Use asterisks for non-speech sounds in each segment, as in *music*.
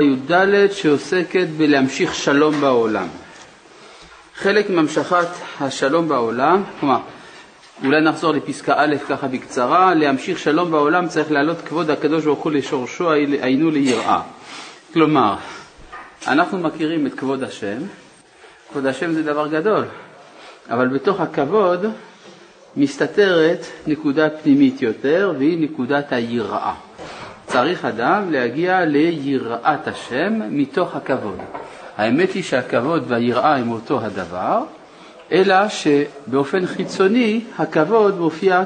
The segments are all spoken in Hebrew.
י"ד שעוסקת בלהמשיך שלום בעולם. חלק מהמשכת השלום בעולם, כלומר, אולי נחזור לפסקה א' ככה בקצרה, להמשיך שלום בעולם צריך להעלות כבוד הקדוש ברוך הוא לשורשו היינו ליראה. כלומר, אנחנו מכירים את כבוד השם, כבוד השם זה דבר גדול, אבל בתוך הכבוד מסתתרת נקודה פנימית יותר והיא נקודת היראה. צריך אדם להגיע ליראת השם מתוך הכבוד. האמת היא שהכבוד והיראה הם אותו הדבר, אלא שבאופן חיצוני הכבוד מופיע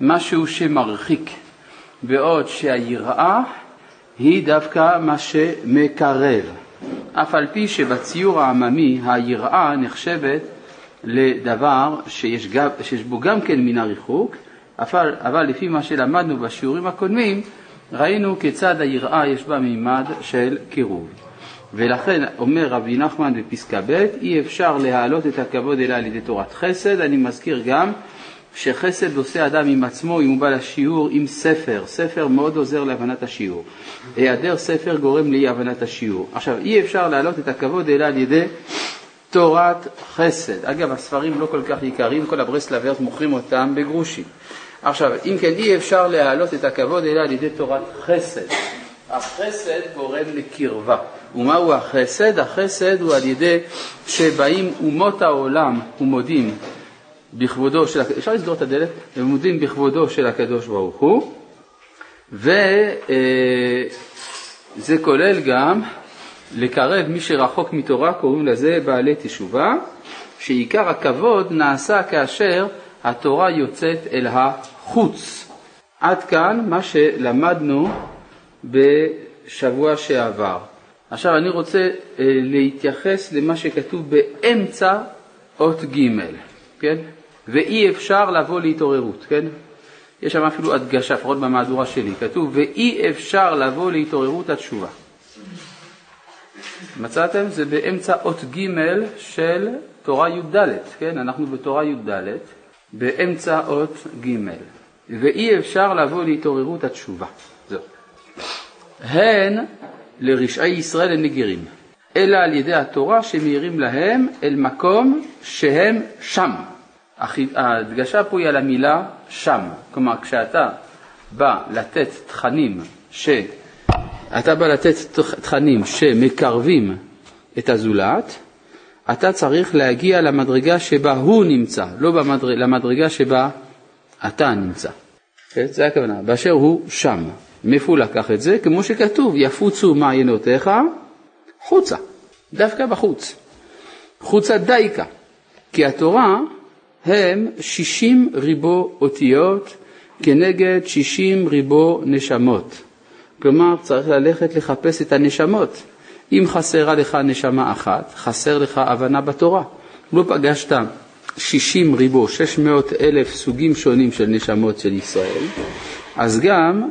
כמשהו שמרחיק, בעוד שהיראה היא דווקא מה שמקרב. אף על פי שבציור העממי היראה נחשבת לדבר שיש, גם, שיש בו גם כן מן הריחוק, אבל, אבל לפי מה שלמדנו בשיעורים הקודמים, ראינו כיצד היראה יש בה מימד של קירוב. ולכן אומר רבי נחמן בפסקה ב', אי אפשר להעלות את הכבוד אלא על ידי תורת חסד. אני מזכיר גם שחסד עושה אדם עם עצמו אם הוא בא לשיעור עם ספר. ספר מאוד עוזר להבנת השיעור. היעדר ספר גורם לאי הבנת השיעור. עכשיו, אי אפשר להעלות את הכבוד אלא על ידי תורת חסד. אגב, הספרים לא כל כך יקרים, כל הברסלברס מוכרים אותם בגרושים. עכשיו, אם כן, אי אפשר להעלות את הכבוד אלא על ידי תורת חסד. החסד גורם לקרבה. ומהו החסד? החסד הוא על ידי שבאים אומות העולם ומודים בכבודו של, אפשר לסגור את הדלת? ומודים בכבודו של הקדוש ברוך הוא, וזה כולל גם לקרב מי שרחוק מתורה, קוראים לזה בעלי תשובה, שעיקר הכבוד נעשה כאשר התורה יוצאת אל החוץ. עד כאן מה שלמדנו בשבוע שעבר. עכשיו אני רוצה אה, להתייחס למה שכתוב באמצע אות ג', כן? ואי אפשר לבוא להתעוררות, כן? יש שם אפילו הדגשה, לפחות במהדורה שלי, כתוב ואי אפשר לבוא להתעוררות התשובה. מצאתם? זה באמצע אות ג' של תורה י"ד, כן? אנחנו בתורה י"ד. באמצע אות ג', ואי אפשר לבוא להתעוררות התשובה. זהו. הן לרשעי ישראל הם נגירים, אלא על ידי התורה שמאירים להם אל מקום שהם שם. ההדגשה פה היא על המילה שם, כלומר כשאתה בא לתת תכנים ש... אתה בא לתת תכנים שמקרבים את הזולת, אתה צריך להגיע למדרגה שבה הוא נמצא, לא במדרג, למדרגה שבה אתה נמצא. כן? זה הכוונה, באשר הוא שם. מאיפה הוא לקח את זה? כמו שכתוב, יפוצו מעיינותיך חוצה, דווקא בחוץ. חוצה דייקה, כי התורה הם שישים ריבו אותיות כנגד שישים ריבו נשמות. כלומר, צריך ללכת לחפש את הנשמות. אם חסרה לך נשמה אחת, חסר לך הבנה בתורה. לא פגשת 60 ריבו, 600 אלף סוגים שונים של נשמות של ישראל, אז גם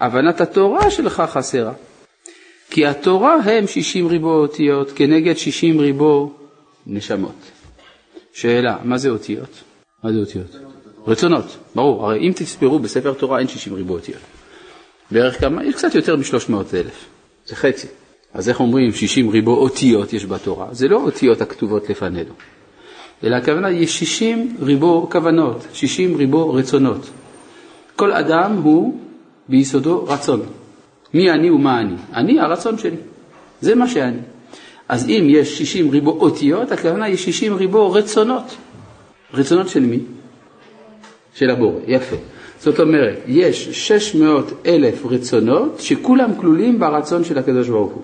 הבנת התורה שלך חסרה. כי התורה הם 60 ריבו אותיות כנגד 60 ריבו נשמות. שאלה, מה זה אותיות? מה זה אותיות? רצונות, ברור, הרי אם תספרו בספר תורה אין 60 ריבו אותיות. בערך כמה? יש קצת יותר מ-300 אלף, זה חצי. אז איך אומרים 60 ריבו אותיות יש בתורה? זה לא אותיות הכתובות לפנינו, אלא הכוונה יש 60 ריבו כוונות, 60 ריבו רצונות. כל אדם הוא ביסודו רצון. מי אני ומה אני? אני הרצון שלי, זה מה שאני. אז אם יש 60 ריבו אותיות, הכוונה יש 60 ריבו רצונות. רצונות של מי? של הבורא, יפה. זאת אומרת, יש 600 אלף רצונות שכולם כלולים ברצון של הקדוש ברוך הוא.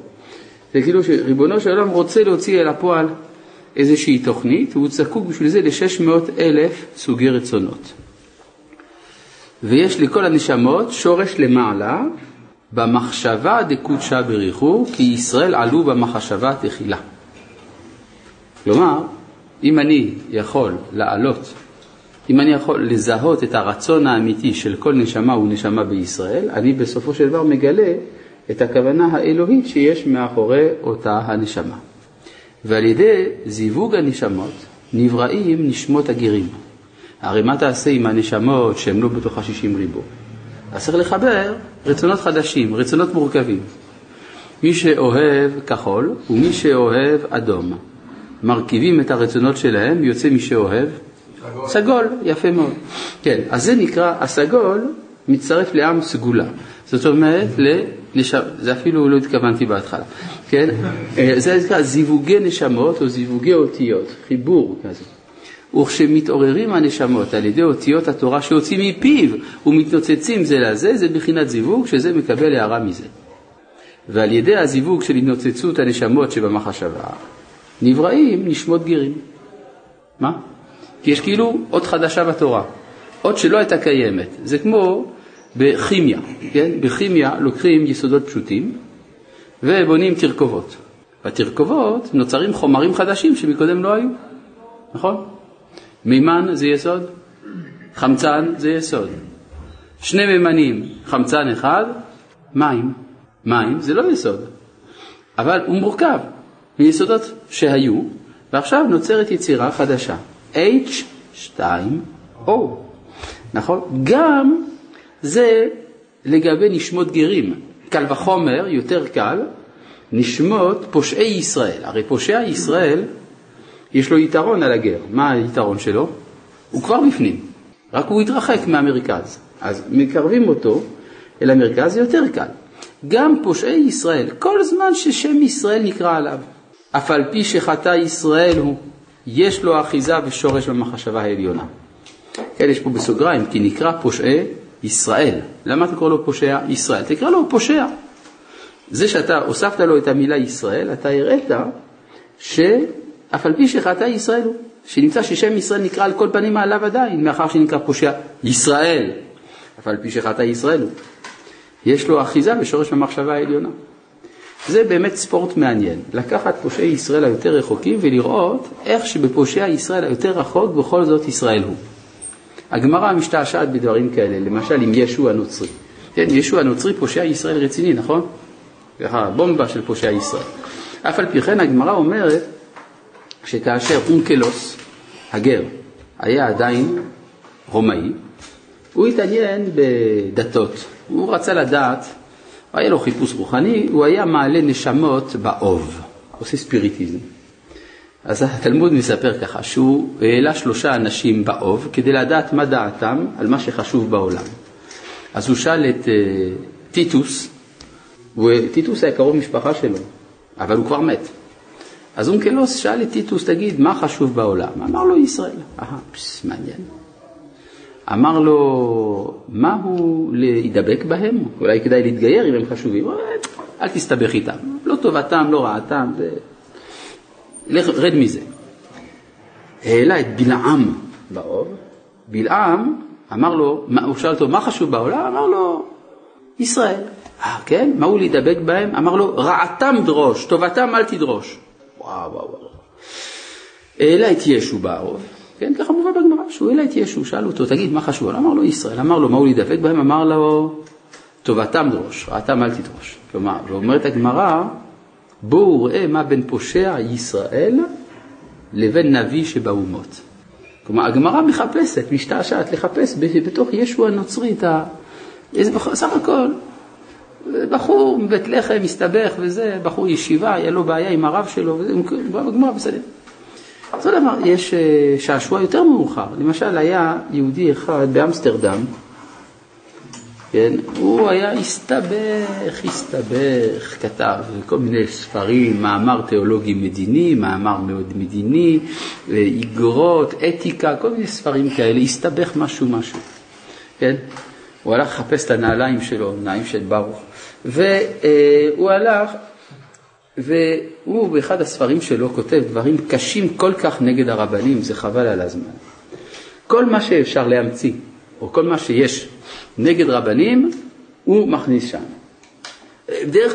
זה כאילו שריבונו של עולם רוצה להוציא אל הפועל איזושהי תוכנית, והוא זקוק בשביל זה ל-600 אלף סוגי רצונות. ויש לכל הנשמות שורש למעלה במחשבה דקודשה בריחו, כי ישראל עלו במחשבה תחילה. כלומר, אם אני יכול לעלות, אם אני יכול לזהות את הרצון האמיתי של כל נשמה ונשמה בישראל, אני בסופו של דבר מגלה את הכוונה האלוהית שיש מאחורי אותה הנשמה. ועל ידי זיווג הנשמות נבראים נשמות הגירים. הרי מה תעשה עם הנשמות שהן לא בתוך השישים ריבו? אז צריך לחבר רצונות חדשים, רצונות מורכבים. מי שאוהב כחול ומי שאוהב אדום. מרכיבים את הרצונות שלהם, יוצא מי שאוהב סגול. סגול, יפה מאוד. כן, אז זה נקרא, הסגול מצטרף לעם סגולה. זאת אומרת, לנש... זה אפילו לא התכוונתי בהתחלה, כן? אה, זה נקרא זיווגי נשמות או זיווגי אותיות, חיבור כזה. וכשמתעוררים הנשמות על ידי אותיות התורה שיוצאים מפיו ומתנוצצים זה לזה, זה בחינת זיווג שזה מקבל הערה מזה. ועל ידי הזיווג של התנוצצות הנשמות שבמחשבה, נבראים נשמות גרים. מה? כי יש כאילו אות חדשה בתורה, אות שלא הייתה קיימת. זה כמו בכימיה, כן? בכימיה לוקחים יסודות פשוטים ובונים תרכובות. בתרכובות נוצרים חומרים חדשים שמקודם לא היו, נכון? מימן זה יסוד, חמצן זה יסוד. שני מימנים, חמצן אחד, מים. מים זה לא יסוד, אבל הוא מורכב מיסודות שהיו, ועכשיו נוצרת יצירה חדשה, H2O, נכון? גם זה לגבי נשמות גרים, קל וחומר, יותר קל, נשמות פושעי ישראל. הרי פושע ישראל, יש לו יתרון על הגר. מה היתרון שלו? הוא כבר בפנים, רק הוא התרחק מהמרכז. אז מקרבים אותו אל המרכז, זה יותר קל. גם פושעי ישראל, כל זמן ששם ישראל נקרא עליו, אף על פי שחטא ישראל הוא, יש לו אחיזה ושורש במחשבה העליונה. כן, יש פה בסוגריים, כי נקרא פושעי ישראל. למה אתה קורא לו פושע ישראל? תקרא לו פושע. זה שאתה הוספת לו את המילה ישראל, אתה הראית שאף על פי שחטא ישראל הוא, שנמצא ששם ישראל נקרא על כל פנים מעליו עדיין, מאחר שנקרא פושע ישראל, אף על פי שחטא ישראל הוא. יש לו אחיזה בשורש המחשבה העליונה. זה באמת ספורט מעניין, לקחת פושעי ישראל היותר רחוקים ולראות איך שבפושעי ישראל היותר רחוק בכל זאת ישראל הוא. הגמרא משתעשעת בדברים כאלה, למשל עם ישו הנוצרי. כן, ישו הנוצרי פושע ישראל רציני, נכון? ככה, בומבה של פושע ישראל. אף על פי כן הגמרא אומרת שכאשר אונקלוס, הגר, היה עדיין רומאי, הוא התעניין בדתות, הוא רצה לדעת, היה לו חיפוש רוחני, הוא היה מעלה נשמות באוב, עושה ספיריטיזם. אז התלמוד מספר ככה, שהוא העלה שלושה אנשים באוב כדי לדעת מה דעתם על מה שחשוב בעולם. אז הוא שאל את uh, טיטוס, וטיטוס היה קרוב משפחה שלו, אבל הוא כבר מת. אז אונקלוס שאל את טיטוס, תגיד, מה חשוב בעולם? אמר לו ישראל. אהה, פס, מעניין. אמר לו, מה הוא להידבק בהם? אולי כדאי להתגייר אם הם חשובים. אל תסתבך איתם, לא טובתם, לא רעתם. זה... לך, רד מזה. העלה את בלעם באוב, בלעם אמר לו, הוא שאל אותו, מה חשוב בעולם? אמר לו, ישראל. אה, כן? מה הוא להידבק בהם? אמר לו, רעתם דרוש, טובתם אל תדרוש. וואו, וואו, וואו. העלה את ישו באוב, כן, ככה מובא בגמרא, שהוא העלה את ישו, שאל אותו, תגיד, מה חשוב? אמר לו, ישראל. אמר לו, מה הוא להידבק בהם? אמר לו, טובתם דרוש, רעתם אל תדרוש. כלומר, ואומרת הגמרא, בואו ראה מה בין פושע ישראל לבין נביא שבאומות. כלומר, הגמרא מחפשת, משתעשעת לחפש בתוך ישו הנוצרי את ה... סך הכל, בחור מבית לחם, מסתבך וזה, בחור ישיבה, היה לו בעיה עם הרב שלו, וזה, בגמרא בסדר. אותו דבר, יש אה, שעשוע יותר מאוחר, למשל היה יהודי אחד באמסטרדם, כן? הוא היה הסתבך, הסתבך, כתב כל מיני ספרים, מאמר תיאולוגי מדיני, מאמר מאוד מדיני, איגרות, אתיקה, כל מיני ספרים כאלה, הסתבך משהו משהו, כן? הוא הלך לחפש את הנעליים שלו, נעליים של ברוך, והוא הלך, והוא באחד הספרים שלו כותב דברים קשים כל כך נגד הרבנים, זה חבל על הזמן. כל מה שאפשר להמציא, או כל מה שיש נגד רבנים, הוא מכניס שם. דרך,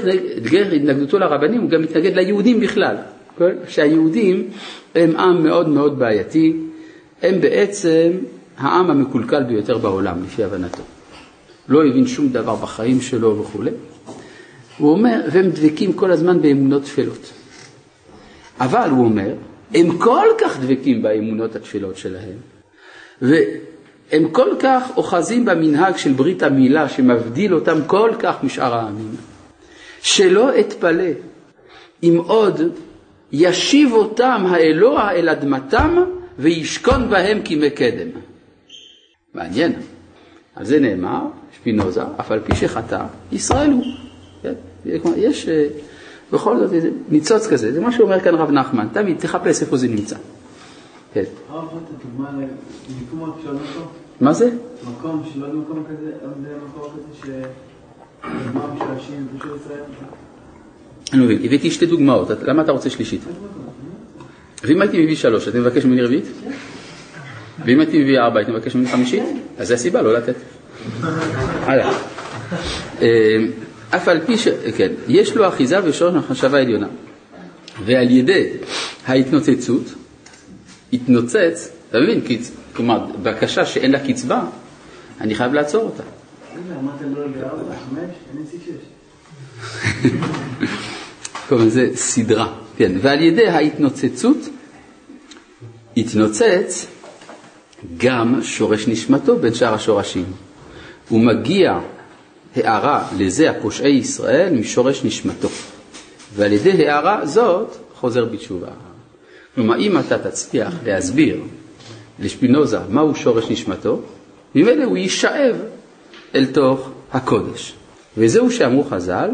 דרך התנגדותו לרבנים הוא גם מתנגד ליהודים בכלל, כן? שהיהודים הם עם מאוד מאוד בעייתי, הם בעצם העם המקולקל ביותר בעולם, לפי הבנתו. לא הבין שום דבר בחיים שלו וכולי. הוא אומר, והם דבקים כל הזמן באמונות תפלות. אבל, הוא אומר, הם כל כך דבקים באמונות התפלות שלהם, הם כל כך אוחזים במנהג של ברית המילה שמבדיל אותם כל כך משאר העמים, שלא אתפלא אם עוד ישיב אותם האלוה אל אדמתם וישכון בהם כימי קדם. מעניין. על זה נאמר, שפינוזה, אף על פי שחטא, ישראל הוא. כן? יש אה, בכל זאת ניצוץ כזה, זה מה שאומר כאן רב נחמן, תמיד תחפש איפה זה נמצא. כן. מה זה? מקום, שלא מקום כזה, מקום כזה שדוגמה משעשים בשביל ישראל. אני מבין, הבאתי שתי דוגמאות, למה אתה רוצה שלישית? ואם הייתי מביא שלוש, אתה מבקש ממני רביעית? ואם הייתי מביא ארבע, הייתי מבקש ממני חמישית? אז זה הסיבה לא לתת. הלאה. אה, אף על פי ש... כן, יש לו אחיזה בשורש מחשבה עליונה. ועל ידי ההתנוצצות, התנוצץ, אתה מבין? כלומר, בקשה שאין לה קצבה, אני חייב לעצור אותה. כלומר, *laughs* זה סדרה, כן. ועל ידי ההתנוצצות, התנוצץ גם שורש נשמתו בין שאר השורשים. הוא מגיע הערה לזה הפושעי ישראל משורש נשמתו. ועל ידי הערה זאת חוזר בתשובה. כלומר, אם אתה תצליח להסביר לשפינוזה מהו שורש נשמתו, ממילא הוא יישאב אל תוך הקודש. וזהו שאמרו חז"ל,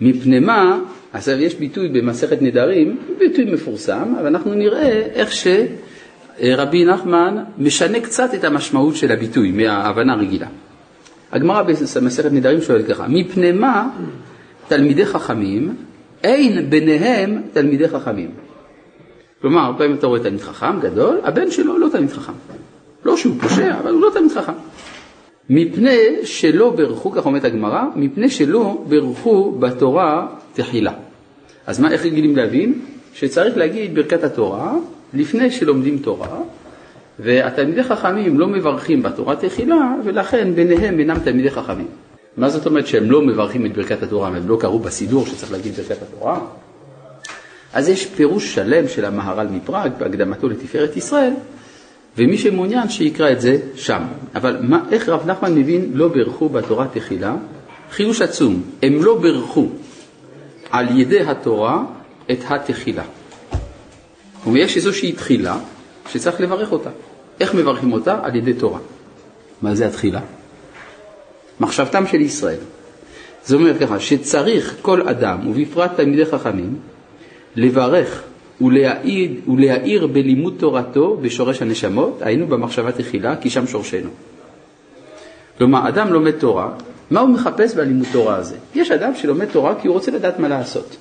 מפני מה, עכשיו יש ביטוי במסכת נדרים, ביטוי מפורסם, אבל אנחנו נראה איך שרבי נחמן משנה קצת את המשמעות של הביטוי מההבנה הרגילה. הגמרא במסכת נדרים שואלת ככה, מפני מה תלמידי חכמים, אין ביניהם תלמידי חכמים. כלומר, הרבה פעמים אתה רואה תלמיד חכם גדול, הבן שלו לא תלמיד חכם. לא שהוא פושע, אבל הוא לא תלמיד חכם. מפני שלא ברכו, כך אומרת הגמרא, מפני שלא ברכו בתורה תחילה. אז מה, איך רגילים להבין? שצריך להגיד ברכת התורה לפני שלומדים תורה, והתלמידי חכמים לא מברכים בתורה תחילה, ולכן ביניהם אינם תלמידי חכמים. מה זאת אומרת שהם לא מברכים את ברכת התורה, הם לא קראו בסידור שצריך להגיד ברכת התורה? אז יש פירוש שלם של המהר"ל מפראג בהקדמתו לתפארת ישראל, ומי שמעוניין שיקרא את זה שם. אבל מה, איך רב נחמן מבין לא ברכו בתורה תחילה? חידוש עצום, הם לא ברכו על ידי התורה את התחילה. כלומר, יש איזושהי תחילה שצריך לברך אותה. איך מברכים אותה? על ידי תורה. מה זה התחילה? מחשבתם של ישראל. זה אומר ככה, שצריך כל אדם, ובפרט תלמידי חכמים, לברך ולהעיר, ולהעיר בלימוד תורתו בשורש הנשמות, היינו במחשבה תחילה, כי שם שורשנו. כלומר, אדם לומד תורה, מה הוא מחפש בלימוד תורה הזה? יש אדם שלומד תורה כי הוא רוצה לדעת מה לעשות.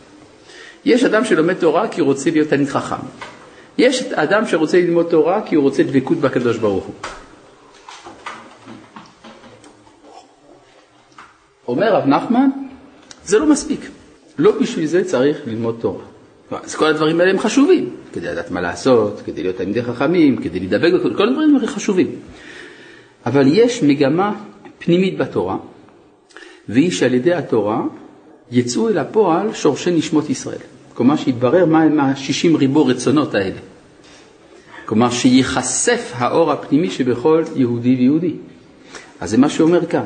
יש אדם שלומד תורה כי הוא רוצה להיות תלמיד חכם. יש אדם שרוצה ללמוד תורה כי הוא רוצה דבקות בקדוש ברוך הוא. אומר רב נחמן, זה לא מספיק. לא בשביל זה צריך ללמוד תורה. אז כל הדברים האלה הם חשובים, כדי לדעת מה לעשות, כדי להיות תלמידי חכמים, כדי להידבק, כל הדברים האלה חשובים. אבל יש מגמה פנימית בתורה, והיא שעל ידי התורה יצאו אל הפועל שורשי נשמות ישראל. כלומר שיתברר מה הם השישים ריבו רצונות האלה. כלומר שייחשף האור הפנימי שבכל יהודי ויהודי. אז זה מה שאומר כאן,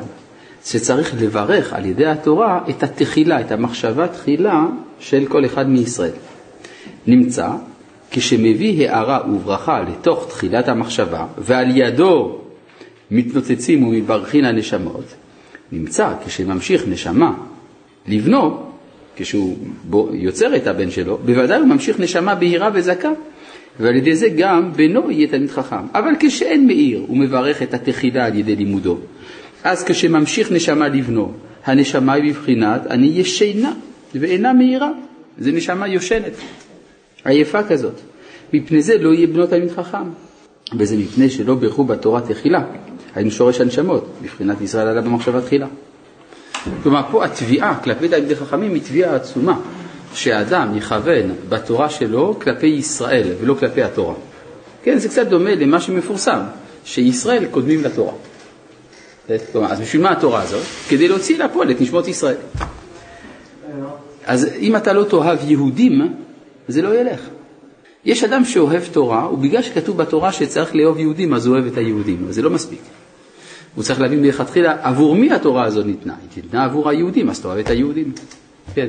שצריך לברך על ידי התורה את התחילה, את המחשבה תחילה של כל אחד מישראל. נמצא כשמביא הערה וברכה לתוך תחילת המחשבה ועל ידו מתנוצצים ומברכין הנשמות, נמצא כשממשיך נשמה לבנו, כשהוא יוצר את הבן שלו, בוודאי הוא ממשיך נשמה בהירה וזכה, ועל ידי זה גם בנו יהיה תלמיד חכם. אבל כשאין מאיר ומברך את התחילה על ידי לימודו, אז כשממשיך נשמה לבנו, הנשמה היא בבחינת אני ישנה ואינה מאירה, זה נשמה יושנת, עייפה כזאת. מפני זה לא יהיה בנו תלמיד חכם, וזה מפני שלא ברכו בתורה תחילה, היינו שורש הנשמות, בבחינת ישראל עלה במחשבה תחילה. כלומר, פה התביעה כלפי תלמידי חכמים היא תביעה עצומה, שהאדם יכוון בתורה שלו כלפי ישראל ולא כלפי התורה. כן, זה קצת דומה למה שמפורסם, שישראל קודמים לתורה. כלומר, אז בשביל מה התורה הזאת? כדי להוציא לפועל את נשמות ישראל. אז אם אתה לא תאהב יהודים, זה לא ילך. יש אדם שאוהב תורה, ובגלל שכתוב בתורה שצריך לאהוב יהודים, אז הוא אוהב את היהודים, אז זה לא מספיק. הוא צריך להבין מלכתחילה עבור מי התורה הזו ניתנה. היא ניתנה עבור היהודים, אז תאהב את היהודים. כן.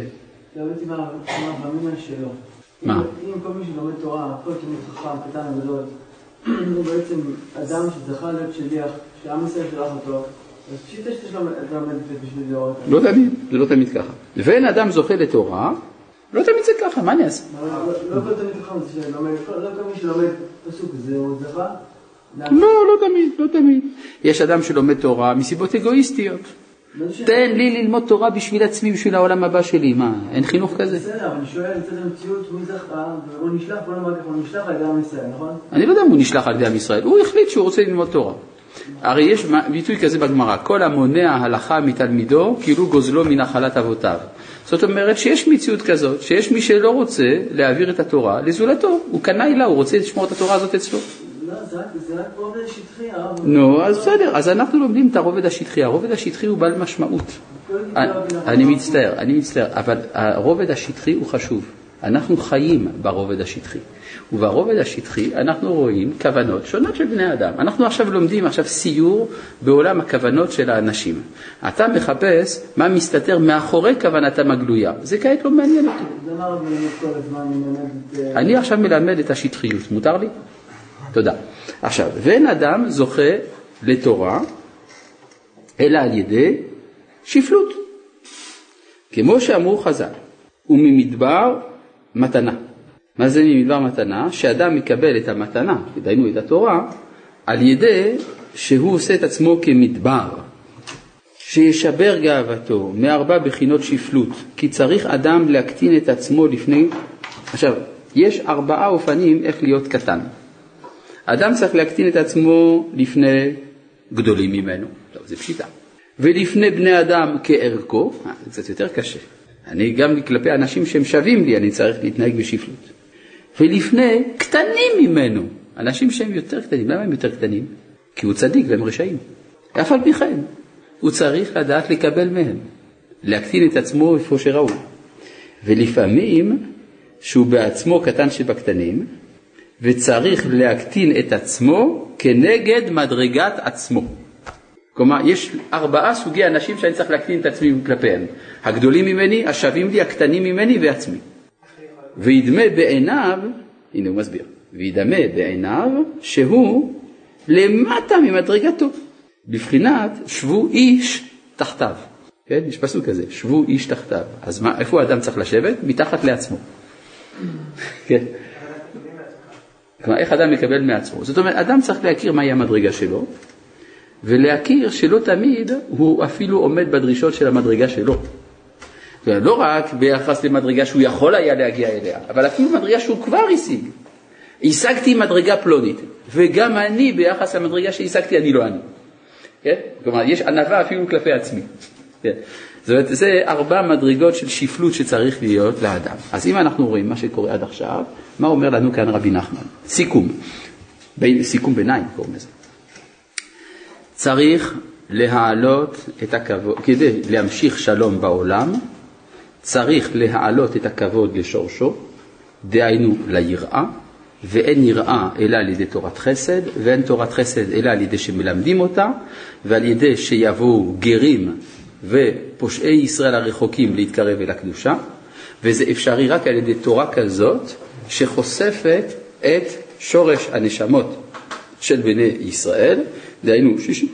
מה? אם כל מי שלומד תורה, כל תלמיד חכם, קטן וגדול, *clears throat* הוא בעצם אדם שזכה להיות שליח, שעם ישראל שלח אותו, אז פשיטה לומד את זה בשביל לראות. לא תמיד, זה לא תמיד ככה. ואין אדם זוכה לתורה, לא תמיד זה ככה, מה אני אעשה? לא לא כל תלמיד חכם זה שלומד, לא מי שלומד פסוק זה הוא זכה. לא, לא תמיד, לא תמיד. יש אדם שלומד תורה מסיבות אגואיסטיות. תן לי ללמוד תורה בשביל עצמי, בשביל העולם הבא שלי. מה, אין חינוך כזה? בסדר, אבל אני שואל, לצד המציאות, מי זכה, והוא נשלח, בוא נאמר ככה, הוא נשלח על ידי עם ישראל, נכון? אני לא יודע אם הוא נשלח על ידי עם ישראל, הוא החליט שהוא רוצה ללמוד תורה. הרי יש ביטוי כזה בגמרא, כל המונע הלכה מתלמידו, כאילו גוזלו מנחלת אבותיו. זאת אומרת שיש מציאות כזאת, שיש מי שלא רוצה להעביר את התורה לזולתו, הוא קנאי לה, הוא רוצה לשמור את התורה הזאת אצלו. לא. נו, אז בסדר, אז אנחנו לומדים את הרובד השטחי, הרובד השטחי הוא בעל משמעות. אני- אני מצטער, אני מצטער, אבל הרובד השטחי הוא חשוב. אנחנו חיים ברובד השטחי. וברובד השטחי אנחנו רואים כוונות שונות של בני אדם. אנחנו עכשיו לומדים עכשיו סיור בעולם הכוונות של האנשים. אתה מחפש מה מסתתר מאחורי כוונתם הגלויה. זה כעת לא מעניין אותי. אה, אני עכשיו מלמד את השטחיות, מותר לי? תודה. עכשיו, ואין אדם זוכה לתורה אלא על ידי שפלות. כמו שאמרו חז"ל, וממדבר מתנה. מה זה ממדבר מתנה? שאדם מקבל את המתנה, דהיינו את התורה, על ידי שהוא עושה את עצמו כמדבר, שישבר גאוותו מארבע בחינות שפלות, כי צריך אדם להקטין את עצמו לפני... עכשיו, יש ארבעה אופנים איך להיות קטן. אדם צריך להקטין את עצמו לפני גדולים ממנו, טוב, זה פשיטה. ולפני בני אדם כערכו, אה, זה קצת יותר קשה. אני גם כלפי אנשים שהם שווים לי, אני צריך להתנהג בשפלות. ולפני קטנים ממנו, אנשים שהם יותר קטנים, למה הם יותר קטנים? כי הוא צדיק והם רשעים. אף על פי כן, הוא צריך לדעת לקבל מהם, להקטין את עצמו איפה שראוי. ולפעמים, שהוא בעצמו קטן שבקטנים, וצריך להקטין את עצמו כנגד מדרגת עצמו. כלומר, יש ארבעה סוגי אנשים שאני צריך להקטין את עצמי כלפיהם. הגדולים ממני, השווים לי, הקטנים ממני ועצמי. וידמה בעיניו, הנה הוא מסביר, וידמה בעיניו שהוא למטה ממדרגתו, בבחינת שבו איש תחתיו. כן, יש פסוק כזה, שבו איש תחתיו. אז מה, איפה האדם צריך לשבת? מתחת לעצמו. *laughs* כן. כלומר, איך אדם מקבל מעצמו? זאת אומרת, אדם צריך להכיר מהי המדרגה שלו, ולהכיר שלא תמיד הוא אפילו עומד בדרישות של המדרגה שלו. לא רק ביחס למדרגה שהוא יכול היה להגיע אליה, אבל אפילו מדרגה שהוא כבר השיג. השגתי מדרגה פלונית, וגם אני ביחס למדרגה שהשגתי, אני לא אני. כן? כלומר, יש ענווה אפילו כלפי עצמי. כן? זאת אומרת, זה ארבע מדרגות של שפלות שצריך להיות לאדם. אז אם אנחנו רואים מה שקורה עד עכשיו, מה אומר לנו כאן רבי נחמן? סיכום, בין, סיכום ביניים קוראים לזה. צריך להעלות את הכבוד, כדי להמשיך שלום בעולם, צריך להעלות את הכבוד לשורשו, דהיינו ליראה, ואין יראה אלא על ידי תורת חסד, ואין תורת חסד אלא על ידי שמלמדים אותה, ועל ידי שיבואו גרים ופושעי ישראל הרחוקים להתקרב אל הקדושה, וזה אפשרי רק על ידי תורה כזאת שחושפת את שורש הנשמות של בני ישראל, דהיינו 60,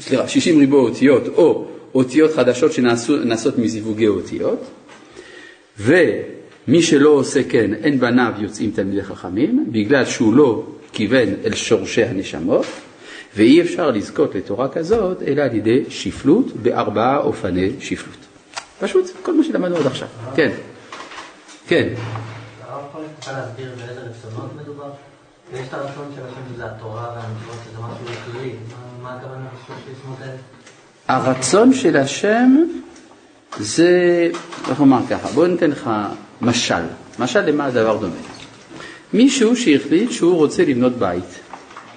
סליחה, 60 ריבוע אותיות או אותיות חדשות שנעשות מזיווגי אותיות, ומי שלא עושה כן, אין בניו יוצאים תלמידי חכמים, בגלל שהוא לא כיוון אל שורשי הנשמות, ואי אפשר לזכות לתורה כזאת אלא על ידי שפלות בארבעה אופני שפלות. פשוט, כל מה שלמדנו עד עכשיו. כן. כן. הרב יכול להסביר באיזה רצונות מדובר? ויש את הרצון של השם שזה התורה והמצוות, שזה משהו כללי. מה- הכוונה? הרצון של השם זה, איך לומר ככה, בוא ניתן לך משל. משל למה הדבר דומה. מישהו שהחליט שהוא רוצה לבנות בית.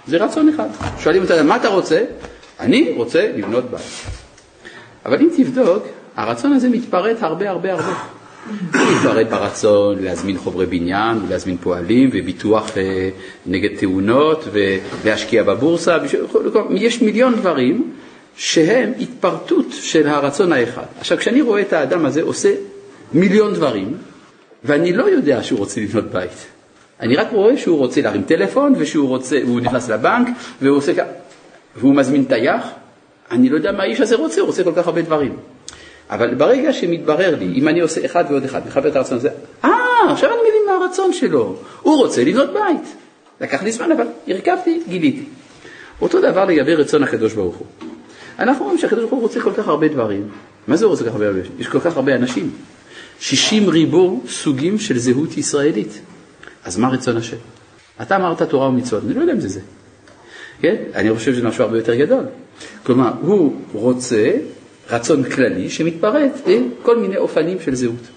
זה רצון אחד. שואלים אותה, מה אתה רוצה? אני רוצה לבנות בית. אבל אם תבדוק, הרצון הזה מתפרט הרבה הרבה הרבה. הוא יתפרט ברצון להזמין חומרי בניין ולהזמין פועלים וביטוח אה, נגד תאונות ולהשקיע בבורסה, יש מיליון דברים שהם התפרטות של הרצון האחד. עכשיו כשאני רואה את האדם הזה עושה מיליון דברים ואני לא יודע שהוא רוצה לבנות בית, אני רק רואה שהוא רוצה להרים טלפון ושהוא רוצה, והוא נכנס לבנק והוא עושה והוא מזמין טייח, אני לא יודע מה האיש הזה רוצה, הוא רוצה כל כך הרבה דברים. אבל ברגע שמתברר לי, אם אני עושה אחד ועוד אחד, מחבר את הרצון הזה, אה, עכשיו אני מבין מה הרצון שלו, הוא רוצה לבנות בית. לקח לי זמן, אבל הרכבתי, גיליתי. אותו דבר לגבי רצון הקדוש ברוך הוא. אנחנו רואים שהקדוש ברוך הוא רוצה כל כך הרבה דברים. מה זה רוצה כל כך הרבה? יש כל כך הרבה אנשים. 60 ריבו סוגים של זהות ישראלית. אז מה רצון השם? אתה אמרת תורה ומצוות, אני לא יודע אם זה זה. כן? אני חושב שזה משהו הרבה יותר גדול. כלומר, הוא רוצה רצון כללי שמתפרט לכל מיני אופנים של זהות.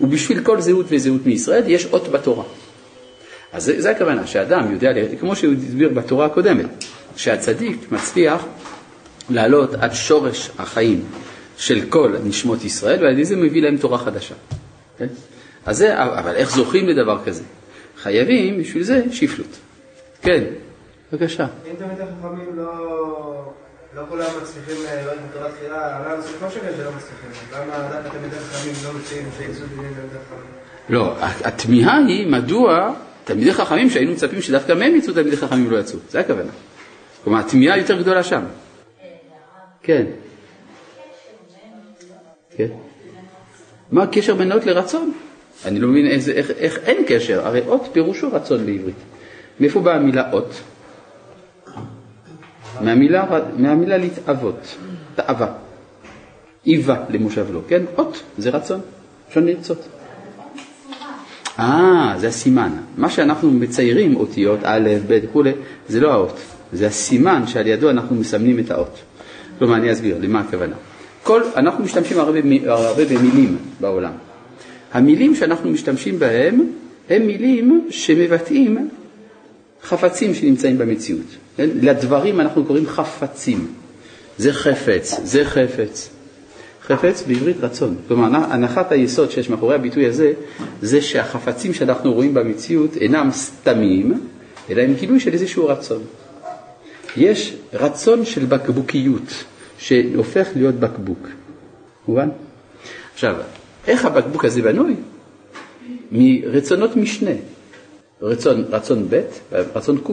ובשביל כל זהות וזהות מישראל יש אות בתורה. אז זה, זה הכוונה, שאדם יודע, כמו שהוא הסביר בתורה הקודמת, שהצדיק מצליח לעלות עד שורש החיים של כל נשמות ישראל, ועל ידי זה מביא להם תורה חדשה. כן? אז זה, אבל איך זוכים לדבר כזה? חייבים בשביל זה שפלות. כן, בבקשה. אם תמיד החכמים לא... לא כולם מצליחים אה, לראות בתורה תחילה, למה זה לא שקל שלא מצליחים? למה דווקא תלמידי חכמים לא מציעים שיצאו דינים תלמידי חכמים? לא, התמיהה היא מדוע תלמידי חכמים שהיינו מצפים שדווקא מהם יצאו תלמידי חכמים לא יצאו, זה הכוונה. כלומר, התמיהה יותר גדולה שם. כן. כן. מה הקשר בין אות לרצון? אני לא מבין איזה, איך, איך אין קשר, הרי אות פירושו רצון בעברית. מאיפה באה המילה אות? מהמילה, מהמילה להתאבות, תאווה. איבה למושב לו, כן? אות, זה רצון, אפשר לרצות. אה, זה הסימן. מה שאנחנו מציירים, אותיות א', ב' וכולי, זה לא האות, זה הסימן שעל ידו אנחנו מסמנים את האות. כלומר, אני אסביר למה הכוונה. כל, אנחנו משתמשים הרבה, הרבה במילים בעולם. המילים שאנחנו משתמשים בהם הם מילים שמבטאים חפצים שנמצאים במציאות. כן? לדברים אנחנו קוראים חפצים. זה חפץ, זה חפץ. חפץ בעברית רצון. כלומר, הנחת היסוד שיש מאחורי הביטוי הזה, זה שהחפצים שאנחנו רואים במציאות אינם סתמים, אלא הם גילוי של איזשהו רצון. יש רצון של בקבוקיות, שהופך להיות בקבוק. מובן? עכשיו, איך הבקבוק הזה בנוי? מרצונות משנה. רצון, רצון ב', רצון ק',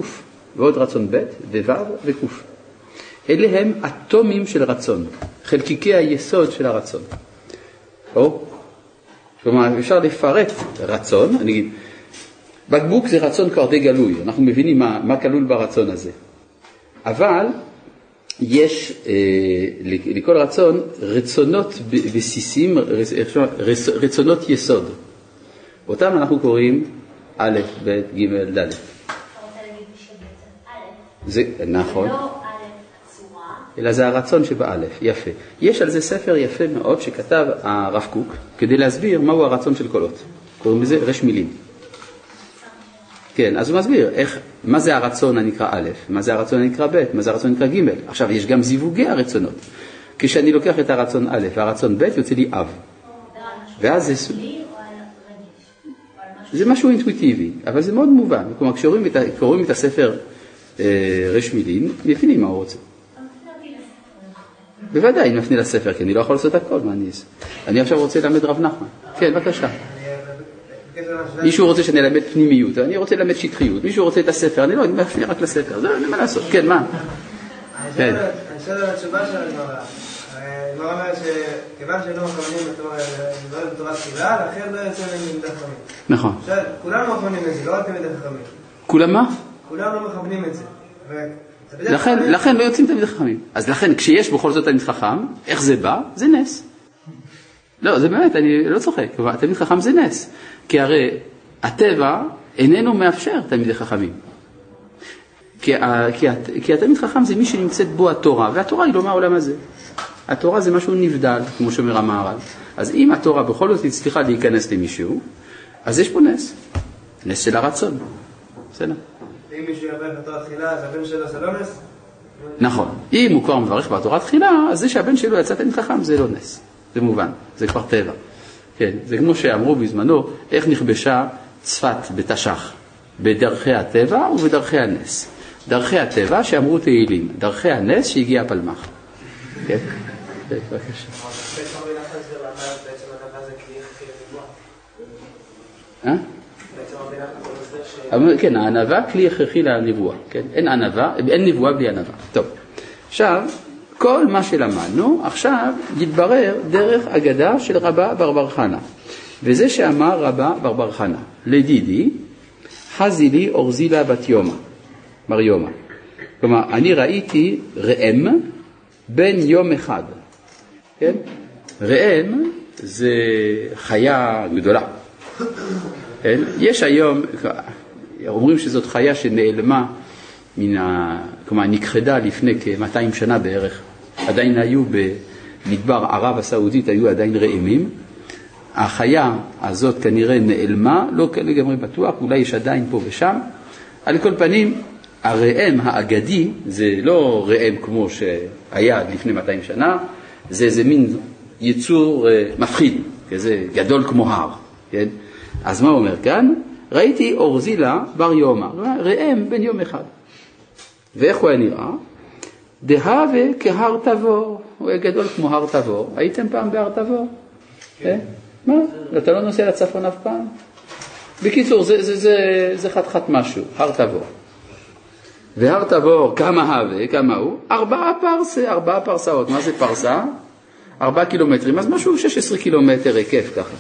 ועוד רצון ב', וו' וק'. אלה הם אטומים של רצון, חלקיקי היסוד של הרצון. או, כלומר, אפשר לפרט רצון, אני אגיד, בקבוק זה רצון כבר די גלוי, אנחנו מבינים מה, מה כלול ברצון הזה. אבל יש אה, לכל רצון רצונות בסיסיים, רצונות יסוד. אותם אנחנו קוראים א', ב', ג', ד'. זה נכון. לא אלא זה הרצון שבאלף, יפה. יש על זה ספר יפה מאוד שכתב הרב קוק כדי להסביר מהו הרצון של קולות. קוראים לזה רש מילים. כן, אז הוא מסביר איך, מה זה הרצון הנקרא א', מה זה הרצון הנקרא ב', מה זה הרצון הנקרא ג'. עכשיו, יש גם זיווגי הרצונות. כשאני לוקח את הרצון א' והרצון ב', יוצא לי אב. ואז זה... זה משהו אינטואיטיבי, אבל זה מאוד מובן. כלומר, כשקוראים את, הספר אה, רש מילים, מבינים מה הוא רוצה. בוודאי, אני מפנה לספר, כי אני לא יכול לעשות הכל, מה אני אעשה? אני עכשיו רוצה ללמד רב נחמן. כן, בבקשה. מישהו רוצה שאני אלמד פנימיות, אני רוצה ללמד שטחיות, מישהו רוצה את הספר, אני לא, אני מפנה רק לספר, זה מה לעשות, כן, מה? אני חושב על התשובה של הגמרא. הגמרא אומרת שכיוון שהיינו מכוונים בתורה תפילה, לכן לא יוצא להם. נכון. כולנו מכוונים את זה, לא רק תלמידי חכמים. כולם מה? כולנו מכוונים את זה. לכן, לכן לא יוצאים תלמידי חכמים. אז לכן, כשיש בכל זאת תלמיד חכם, איך זה בא? זה נס. לא, זה באמת, אני לא צוחק. תלמיד חכם זה נס. כי הרי הטבע איננו מאפשר תלמידי חכמים. כי, כי, כי התלמיד חכם זה מי שנמצאת בו התורה, והתורה היא לא מהעולם הזה. התורה זה משהו נבדל, כמו שאומר המהר"ל. אז אם התורה בכל זאת הצליחה להיכנס למישהו, אז יש פה נס. נס של הרצון. בסדר. אם מישהו יברך בתורה תחילה, אז הבן שלו זה לא נס? נכון. אם הוא כבר מברך בתורה תחילה, אז זה שהבן שלו יצא תלמיד חכם זה לא נס. זה מובן, זה כבר טבע. כן, זה כמו שאמרו בזמנו, איך נכבשה צפת בתש"ח, בדרכי הטבע ובדרכי הנס. דרכי הטבע שאמרו תהילים, דרכי הנס שהגיע הפלמ"ח. כן, כן בבקשה. כן, הענווה כלי הכרחי לנבואה, כן? אין ענווה, אין נבואה בלי ענווה. טוב, עכשיו, כל מה שלמדנו עכשיו יתברר דרך אגדה של רבה ברבר חנה. וזה שאמר רבה ברבר חנה, לדידי, חזי לי אורזילה בת יומא, בר יומא. כלומר, אני ראיתי ראם בן יום אחד, כן? ראם זה חיה גדולה. כן? יש היום, אומרים שזאת חיה שנעלמה מן ה... כלומר נכחדה לפני כ-200 שנה בערך. עדיין היו במדבר ערב הסעודית, היו עדיין ראמים. החיה הזאת כנראה נעלמה, לא לגמרי בטוח, אולי יש עדיין פה ושם. על כל פנים, הראם האגדי זה לא ראם כמו שהיה לפני 200 שנה, זה איזה מין יצור אה, מפחיד, כזה גדול כמו הר, כן? אז מה הוא אומר כאן? ראיתי אורזילה בר יומא, ראם בן יום אחד. ואיך הוא היה נראה? דהווה כהר תבור, הוא היה גדול כמו הר תבור. הייתם פעם בהר תבור? כן. מה? אתה לא נוסע לצפון אף פעם? בקיצור, זה, זה, זה, זה חתיכת משהו, הר תבור. והר תבור, כמה הווה, כמה הוא? ארבעה פרסה, ארבעה פרסאות. מה זה פרסה? ארבעה קילומטרים, אז משהו 16 קילומטר היקף ככה,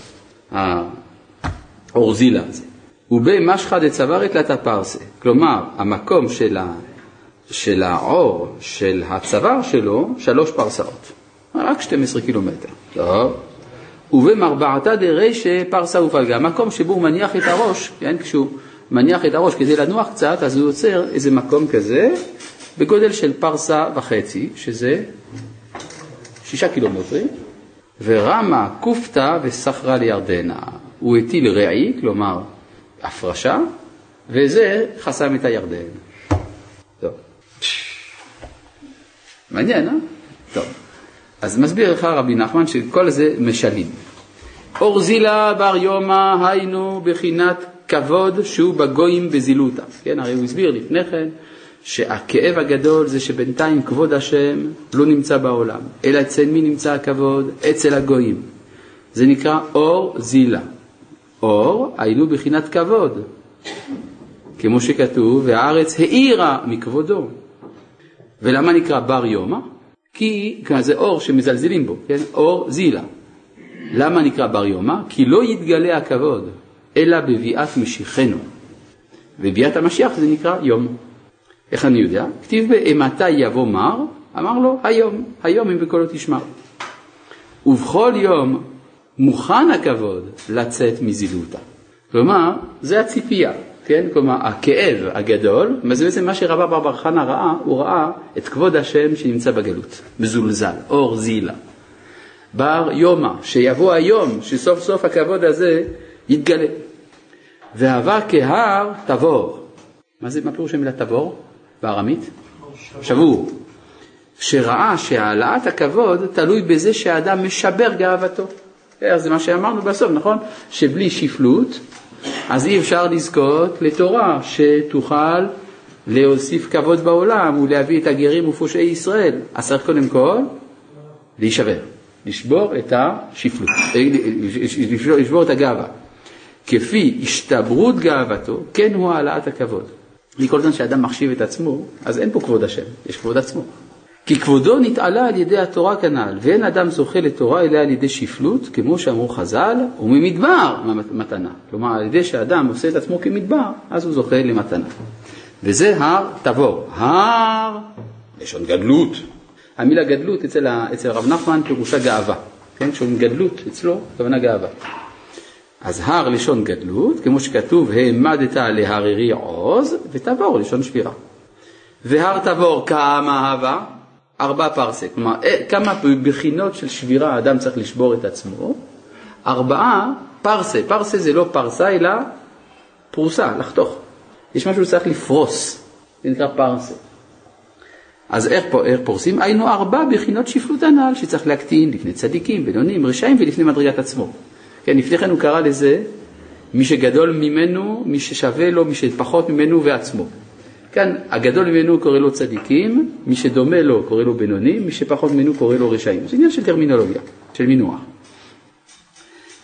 האורזילה הזה. ובמשחא דצווארית לתא פרסה, כלומר, המקום של ה... של העור של הצוואר שלו שלוש פרסאות, רק 12 קילומטר. טוב. ובמרבעתא דרישא פרסה ופלגה, מקום שבו הוא מניח את הראש, כן, כשהוא מניח את הראש כדי לנוח קצת, אז הוא יוצר איזה מקום כזה בגודל של פרסה וחצי, שזה שישה קילומטרים, ורמה כופתא וסחרה לירדנה. הוא הטיל רעי, כלומר הפרשה, וזה חסם את הירדן. מעניין, אה? טוב. אז מסביר לך רבי נחמן שכל זה משלים. אורזילה בר יומא היינו בחינת כבוד שהוא בגויים בזילותא. כן, הרי הוא הסביר לפני כן שהכאב הגדול זה שבינתיים כבוד השם לא נמצא בעולם, אלא אצל מי נמצא הכבוד? אצל הגויים. זה נקרא אור זילה. אור היינו בחינת כבוד. כמו שכתוב, והארץ האירה מכבודו. ולמה נקרא בר יומא? כי זה אור שמזלזלים בו, כן? אור זילה. למה נקרא בר יומא? כי לא יתגלה הכבוד, אלא בביאת משיחנו. וביאת המשיח זה נקרא יום. איך אני יודע? כתיב באימתי יבוא מר, אמר לו היום, היום אם בקולו תשמע. ובכל יום מוכן הכבוד לצאת מזילותה. כלומר, זה הציפייה. כן? כלומר, הכאב הגדול, זה בעצם מה שרבא בר בר חנה ראה, הוא ראה את כבוד השם שנמצא בגלות, מזולזל, אור זילה. בר יומא, שיבוא היום, שסוף סוף הכבוד הזה יתגלה. והווה כהר תבור. מה זה, מה פירוש המילה תבור בארמית? שבור. שראה שהעלאת הכבוד תלוי בזה שהאדם משבר גאוותו. זה מה שאמרנו בסוף, נכון? שבלי שפלות אז אי אפשר לזכות לתורה שתוכל להוסיף כבוד בעולם ולהביא את הגרים ופושעי ישראל. אז צריך קודם כל להישבר, לשבור את השפלות, לשבור, לשבור את הגאווה. כפי השתברות גאוותו, כן הוא העלאת הכבוד. כל זמן שאדם מחשיב את עצמו, אז אין פה כבוד השם, יש כבוד עצמו. כי כבודו נתעלה על ידי התורה כנ"ל, ואין אדם זוכה לתורה אלא על ידי שפלות, כמו שאמרו חז"ל, וממדבר מתנה. כלומר, על ידי שאדם עושה את עצמו כמדבר, אז הוא זוכה למתנה. וזה הר תבור. הר, לשון גדלות. המילה גדלות אצל, אצל רב נחמן פירושה גאווה. כן, כשאומרים גדלות אצלו, הכוונה גאווה. אז הר לשון גדלות, כמו שכתוב, העמדת להררי עוז, ותבור לשון שבירה. והר תבור כמה אהבה? ארבע פרסה, כלומר אה, כמה בחינות של שבירה האדם צריך לשבור את עצמו, ארבעה פרסה, פרסה זה לא פרסה אלא פרוסה, לחתוך, יש משהו שצריך לפרוס, זה נקרא פרסה. אז איך, איך פורסים? היינו ארבע בחינות שפלות הנ"ל שצריך להקטין לפני צדיקים, בינונים, רשעים ולפני מדרגת עצמו. כן, לפני כן הוא קרא לזה מי שגדול ממנו, מי ששווה לו, מי שפחות ממנו ועצמו. כאן הגדול ממנו קורא לו צדיקים, מי שדומה לו קורא לו בינוני, מי שפחות ממנו קורא לו רשעים. זה עניין של טרמינולוגיה, של מינוח.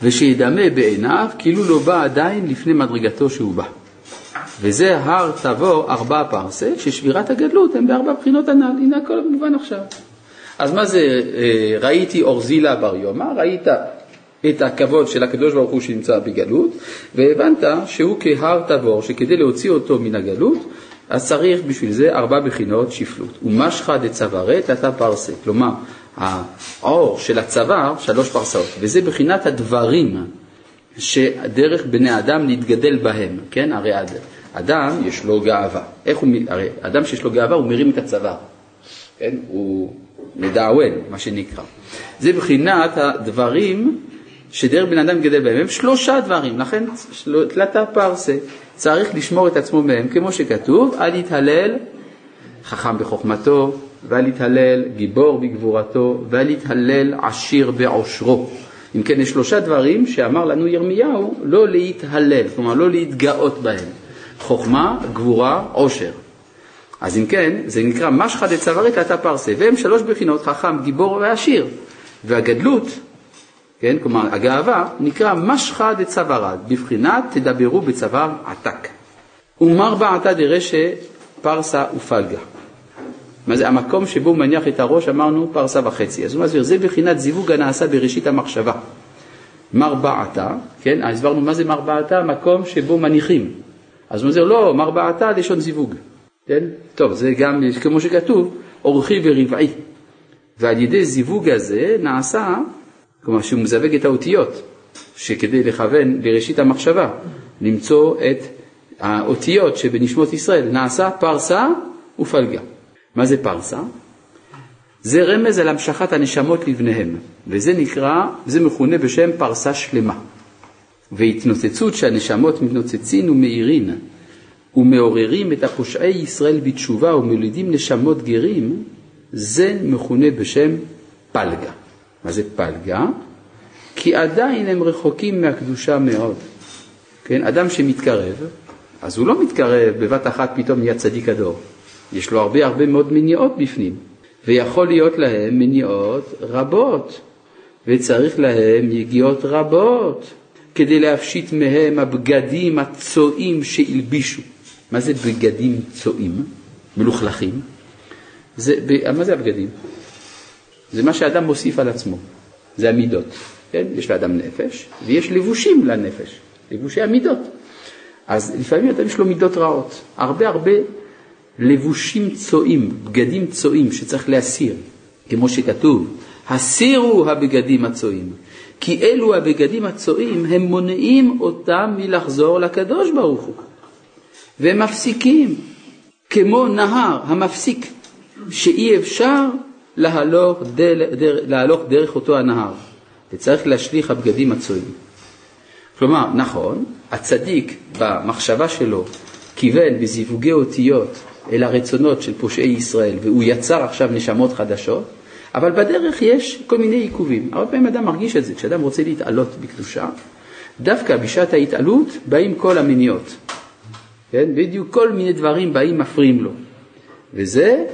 ושידמה בעיניו כאילו לא בא עדיין לפני מדרגתו שהוא בא. וזה הר תבור ארבע פרסה, ששבירת הגדלות הם בארבע בחינות הנ"ל. הנה הכל מובן עכשיו. אז מה זה אה, ראיתי אורזילה בר יומא, ראית את הכבוד של הקדוש ברוך הוא שנמצא בגלות, והבנת שהוא כהר תבור, שכדי להוציא אותו מן הגלות, אז צריך בשביל זה ארבע בחינות שפלות. ומשחא דצווארי תתא פרסה, כלומר האור של הצוואר שלוש פרסאות, וזה בחינת הדברים שדרך בני אדם להתגדל בהם, כן? הרי אדם יש לו גאווה, איך הוא, הרי אדם שיש לו גאווה הוא מרים את הצוואר, כן? הוא מדעוון, מה שנקרא. זה בחינת הדברים שדרך בן אדם גדל בהם, הם שלושה דברים, לכן תלתה פרסה, צריך לשמור את עצמו מהם, כמו שכתוב, אל יתהלל חכם בחוכמתו, ואל יתהלל גיבור בגבורתו, ואל יתהלל עשיר בעושרו. אם כן, יש שלושה דברים שאמר לנו ירמיהו לא להתהלל, כלומר לא להתגאות בהם. חוכמה, גבורה, עושר. אז אם כן, זה נקרא משחא דצווארי תתא פרסה, והם שלוש בחינות, חכם, גיבור ועשיר. והגדלות כן? כלומר הגאווה נקרא משחא דצווארד, בבחינת תדברו בצוואר עתק. ומר בעתה דרשא פרסה ופלגה. מה זה המקום שבו מניח את הראש אמרנו פרסה וחצי. אז הוא מסביר, זה בחינת זיווג הנעשה בראשית המחשבה. מר בעתה, כן? הסברנו מה זה מר בעתה, מקום שבו מניחים. אז הוא מסביר, לא, מר בעתה לשון זיווג, כן? טוב, זה גם כמו שכתוב, אורחי ורבעי. ועל ידי זיווג הזה נעשה כלומר שהוא מזווג את האותיות, שכדי לכוון לראשית המחשבה, למצוא את האותיות שבנשמות ישראל, נעשה פרסה ופלגה. מה זה פרסה? זה רמז על המשכת הנשמות לבניהם, וזה נקרא, זה מכונה בשם פרסה שלמה. והתנוצצות שהנשמות מתנוצצין ומאירין ומעוררים את הפושעי ישראל בתשובה ומולידים נשמות גרים, זה מכונה בשם פלגה. מה זה פלגה? כי עדיין הם רחוקים מהקדושה מאוד. כן, אדם שמתקרב, אז הוא לא מתקרב בבת אחת פתאום נהיה צדיק הדור. יש לו הרבה הרבה מאוד מניעות בפנים, ויכול להיות להם מניעות רבות, וצריך להם יגיעות רבות, כדי להפשיט מהם הבגדים הצועים שהלבישו. מה זה בגדים צועים? מלוכלכים? זה, מה זה הבגדים? זה מה שאדם מוסיף על עצמו, זה המידות. כן? יש לאדם נפש ויש לבושים לנפש, לבושי המידות. אז לפעמים אדם יש לו מידות רעות, הרבה הרבה לבושים צועים, בגדים צועים שצריך להסיר, כמו שכתוב, הסירו הבגדים הצועים, כי אלו הבגדים הצועים הם מונעים אותם מלחזור לקדוש ברוך הוא, והם מפסיקים, כמו נהר המפסיק, שאי אפשר להלוך, דל, דר, להלוך דרך אותו הנהר, וצריך להשליך הבגדים הצועים. כלומר, נכון, הצדיק במחשבה שלו כיוון בזיווגי אותיות אל הרצונות של פושעי ישראל, והוא יצר עכשיו נשמות חדשות, אבל בדרך יש כל מיני עיכובים. הרבה פעמים אדם מרגיש את זה, כשאדם רוצה להתעלות בקדושה, דווקא בשעת ההתעלות באים כל המניעות. כן? בדיוק כל מיני דברים באים מפריעים לו. וזה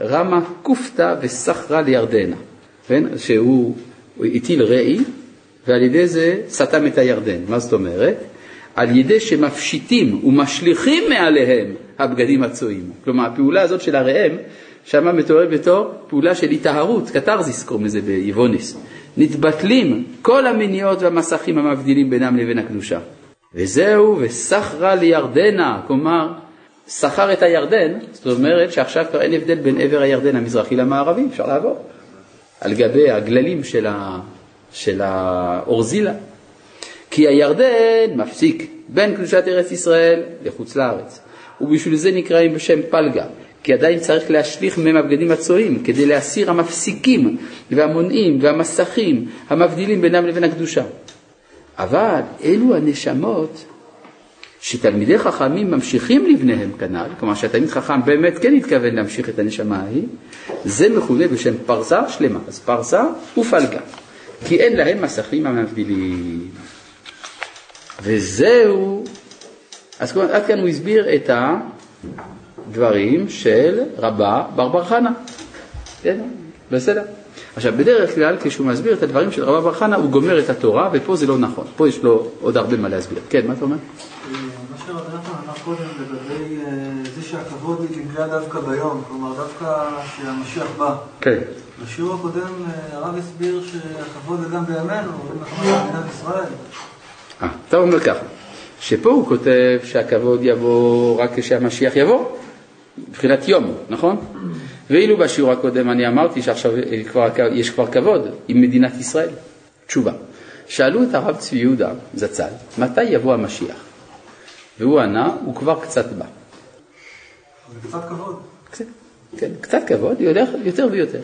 רמה כופתא וסחרא לירדנה, כן? שהוא הטיל ראי ועל ידי זה סתם את הירדן. מה זאת אומרת? על ידי שמפשיטים ומשליכים מעליהם הבגדים הצועים. כלומר, הפעולה הזאת של הראם, שמה מתואר בתור פעולה של היטהרות, קתרזיס קוראים לזה ביבוניס. נתבטלים כל המניעות והמסכים המבדילים בינם לבין הקדושה. וזהו, וסחרא לירדנה, כלומר, סחר את הירדן, זאת אומרת שעכשיו כבר אין הבדל בין עבר הירדן המזרחי למערבי, אפשר לעבור, על גבי הגללים של, ה, של האורזילה. כי הירדן מפסיק בין קדושת ארץ ישראל לחוץ לארץ, ובשביל זה נקראים בשם פלגה, כי עדיין צריך להשליך מהם הבגדים הצועים כדי להסיר המפסיקים והמונעים והמסכים המבדילים בינם לבין הקדושה. אבל אלו הנשמות שתלמידי חכמים ממשיכים לבניהם כנ"ל, כלומר שהתלמיד חכם באמת כן התכוון להמשיך את הנשמה ההיא, זה מכונה בשם פרסה שלמה, אז פרסה ופלגה, כי אין להם מסכים המבדילים. וזהו, אז עד כאן הוא הסביר את הדברים של רבה בר חנה. בסדר. עכשיו, בדרך כלל כשהוא מסביר את הדברים של רבה בר חנה, הוא גומר את התורה, ופה זה לא נכון. פה יש לו עוד הרבה מה להסביר. כן, מה אתה אומר? מה שרבי נחמן אמר קודם לגבי אה, זה שהכבוד נגלה דווקא ביום, כלומר דווקא כשהמשיח בא. כן. בשיעור הקודם אה, הרב הסביר שהכבוד זה גם בימינו, אם אנחנו במדינת ישראל. אה, אתה אומר ככה, שפה הוא כותב שהכבוד יבוא רק כשהמשיח יבוא, מבחינת יום, נכון? ואילו בשיעור הקודם אני אמרתי שעכשיו אה, כבר, יש כבר כבוד עם מדינת ישראל. תשובה. שאלו את הרב צבי יהודה זצ"ל, מתי יבוא המשיח? והוא ענה, הוא כבר קצת בא. קצת כבוד. קצת, כן, קצת כבוד, יותר, יותר ויותר.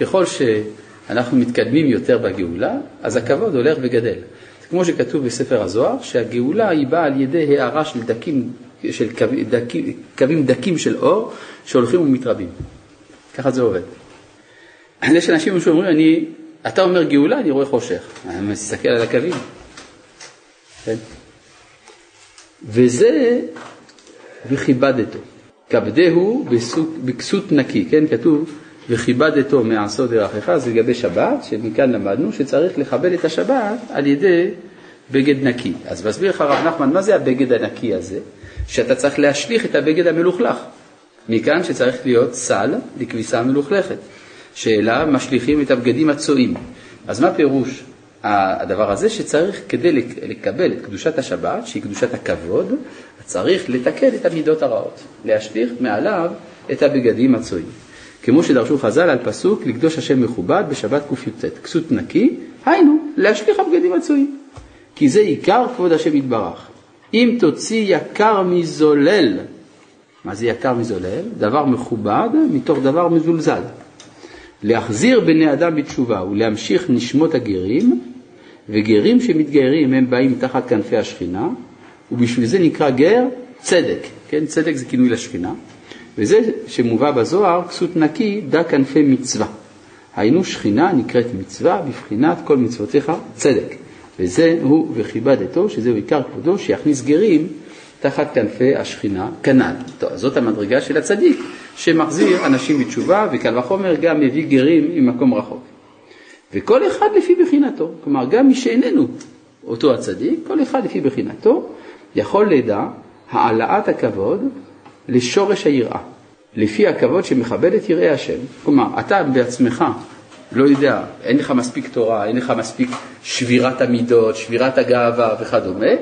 ככל שאנחנו מתקדמים יותר בגאולה, אז הכבוד הולך וגדל. זה כמו שכתוב בספר הזוהר, שהגאולה היא באה על ידי הערה של דקים, של קו, דקים, קווים דקים של אור שהולכים ומתרבים. ככה זה עובד. יש אנשים שאומרים, אני, אתה אומר גאולה, אני רואה חושך. אני מסתכל על הקווים. כן? וזה וכיבדתו. כבדהו בכסות נקי, כן? כתוב וכיבדתו מעשו דרכך, זה לגבי שבת, שמכאן למדנו שצריך לכבד את השבת על ידי בגד נקי. אז מסביר לך הרב נחמן, מה זה הבגד הנקי הזה? שאתה צריך להשליך את הבגד המלוכלך. מכאן שצריך להיות סל לכביסה מלוכלכת, שאליו משליכים את הבגדים הצועים. אז מה פירוש הדבר הזה? שצריך כדי לקבל את קדושת השבת, שהיא קדושת הכבוד, צריך לתקן את המידות הרעות, להשליך מעליו את הבגדים הצועים. כמו שדרשו חז"ל על פסוק לקדוש השם מכובד בשבת קי"ט, כסות נקי, היינו, להשליך הבגדים הצועים. כי זה עיקר כבוד השם יתברך. אם תוציא יקר מזולל, מה זה יקר מזולל? דבר מכובד מתוך דבר מזולזל. להחזיר בני אדם בתשובה ולהמשיך נשמות הגרים, וגרים שמתגיירים הם באים תחת כנפי השכינה, ובשביל זה נקרא גר צדק, כן? צדק זה כינוי לשכינה. וזה שמובא בזוהר, כסות נקי, דע כנפי מצווה. היינו שכינה נקראת מצווה בבחינת כל מצוותיך צדק. וזה הוא וכיבדתו, שזהו עיקר כבודו, שיכניס גרים תחת כנפי השכינה כנ"ל. זאת המדרגה של הצדיק, שמחזיר אנשים בתשובה, וקל וחומר גם מביא גרים ממקום רחוק. וכל אחד לפי בחינתו, כלומר גם מי שאיננו אותו הצדיק, כל אחד לפי בחינתו, יכול לדע העלאת הכבוד לשורש היראה, לפי הכבוד שמכבד את יראי השם. כלומר, אתה בעצמך לא יודע, אין לך מספיק תורה, אין לך מספיק שבירת המידות, שבירת הגאווה וכדומה,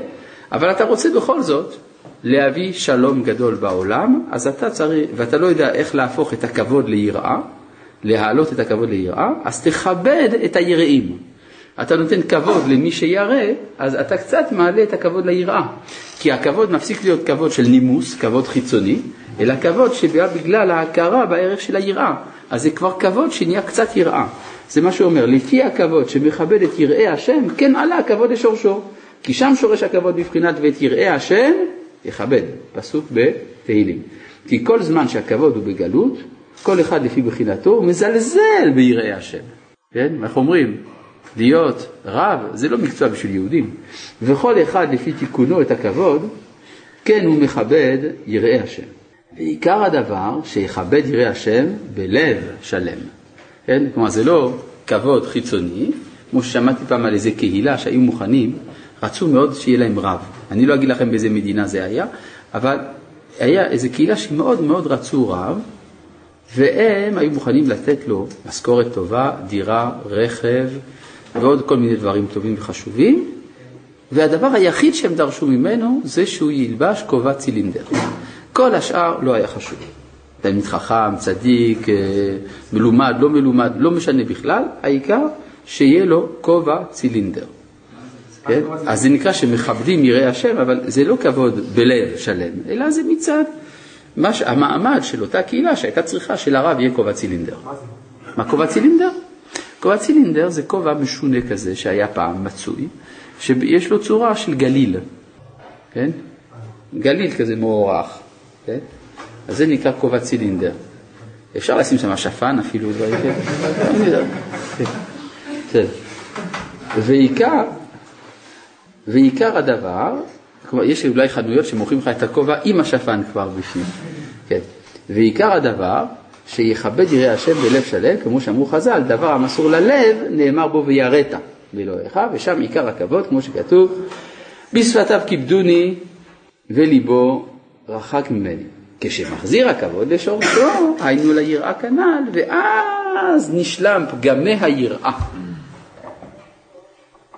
אבל אתה רוצה בכל זאת להביא שלום גדול בעולם, אז אתה צריך, ואתה לא יודע איך להפוך את הכבוד ליראה, להעלות את הכבוד ליראה, אז תכבד את היראים. אתה נותן כבוד למי שירא, אז אתה קצת מעלה את הכבוד ליראה. כי הכבוד מפסיק להיות כבוד של נימוס, כבוד חיצוני, אלא כבוד שבא בגלל ההכרה בערך של היראה. אז זה כבר כבוד שנהיה קצת יראה. זה מה שהוא אומר, לפי הכבוד שמכבד את יראי השם, כן עלה הכבוד לשורשו. כי שם שורש הכבוד בבחינת ואת יראי השם יכבד, פסוק בתהילים. כי כל זמן שהכבוד הוא בגלות, כל אחד לפי בחינתו הוא מזלזל ביראי השם. כן? איך אומרים? להיות רב זה לא מקצוע בשביל יהודים. וכל אחד לפי תיקונו את הכבוד, כן הוא מכבד יראי השם. ועיקר הדבר שיכבד יראי השם בלב שלם. כן? כלומר זה לא כבוד חיצוני, כמו ששמעתי פעם על איזה קהילה שהיו מוכנים, רצו מאוד שיהיה להם רב. אני לא אגיד לכם באיזה מדינה זה היה, אבל היה איזה קהילה שמאוד מאוד רצו רב, והם היו מוכנים לתת לו משכורת טובה, דירה, רכב ועוד כל מיני דברים טובים וחשובים, והדבר היחיד שהם דרשו ממנו זה שהוא ילבש כובע צילינדר. כל השאר לא היה חשוב. תלמיד חכם, צדיק, אה, מלומד, לא מלומד, לא משנה בכלל, העיקר שיהיה לו כובע צילינדר. כן? אז זה נקרא שמכבדים יראי השם, אבל זה לא כבוד בלב שלם, אלא זה מצד מש... המעמד של אותה קהילה שהייתה צריכה שלרב יהיה כובע צילינדר. מה כובע צילינדר? כובע צילינדר זה כובע משונה כזה שהיה פעם מצוי, שיש לו צורה של גליל, כן? גליל כזה מוארך, כן? אז זה נקרא כובע צילינדר. אפשר לשים שם שפן אפילו, דברים כאלה. *laughs* כן. ועיקר, ועיקר הדבר, כלומר יש אולי חנויות שמוכרים לך את הכובע עם השפן כבר בפנים, כן, ועיקר הדבר שיכבד יראה השם בלב שלם, כמו שאמרו חז"ל, דבר המסור ללב נאמר בו ויראת באלוהיך, ושם עיקר הכבוד, כמו שכתוב, בשפתיו כיבדוני וליבו רחק ממני. כשמחזיר הכבוד לשורשו, היינו ליראה כנ"ל, ואז נשלם פגמי היראה.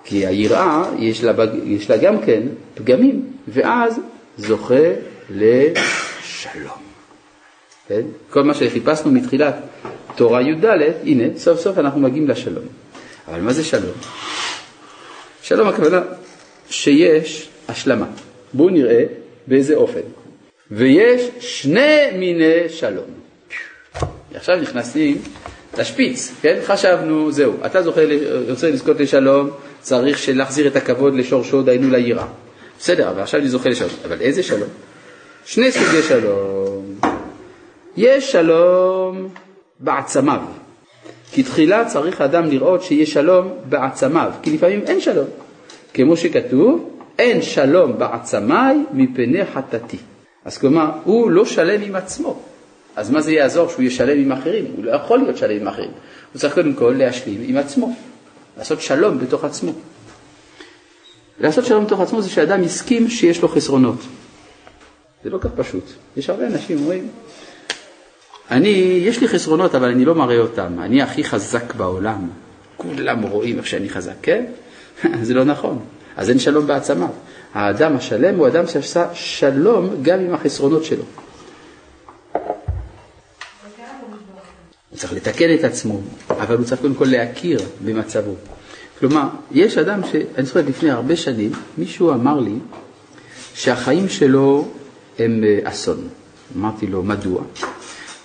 כי היראה, יש לה, יש לה גם כן פגמים, ואז זוכה לשלום. כן? כל מה שחיפשנו מתחילת תורה י"ד, הנה, סוף סוף אנחנו מגיעים לשלום. אבל מה זה שלום? שלום הכוונה שיש השלמה. בואו נראה באיזה אופן. ויש שני מיני שלום. עכשיו נכנסים לשפיץ, כן? חשבנו, זהו, אתה זוכה, רוצה לזכות לשלום, צריך להחזיר את הכבוד לשורשו, דהיינו ליראה. בסדר, אבל עכשיו אני זוכה לשלום. אבל איזה שלום? שני סוגי שלום. יש שלום בעצמיו. כי תחילה צריך האדם לראות שיש שלום בעצמיו, כי לפעמים אין שלום. כמו שכתוב, אין שלום בעצמיי מפני חטאתי. אז כלומר, הוא לא שלם עם עצמו. אז מה זה יעזור שהוא יהיה שלם עם אחרים? הוא לא יכול להיות שלם עם אחרים. הוא צריך קודם כל להשלים עם עצמו, לעשות שלום בתוך עצמו. לעשות שלום בתוך עצמו זה שאדם הסכים שיש לו חסרונות. זה לא כך פשוט. יש הרבה אנשים אומרים, אני, יש לי חסרונות אבל אני לא מראה אותם, אני הכי חזק בעולם, כולם רואים איך שאני חזק, כן? *laughs* זה לא נכון, אז אין שלום בעצמיו. האדם השלם הוא אדם שעשה שלום גם עם החסרונות שלו. צריך לתקן את עצמו, אבל הוא צריך קודם כל להכיר במצבו. כלומר, יש אדם ש... אני זוכר לפני הרבה שנים, מישהו אמר לי שהחיים שלו הם אה, אסון. אמרתי לו, מדוע?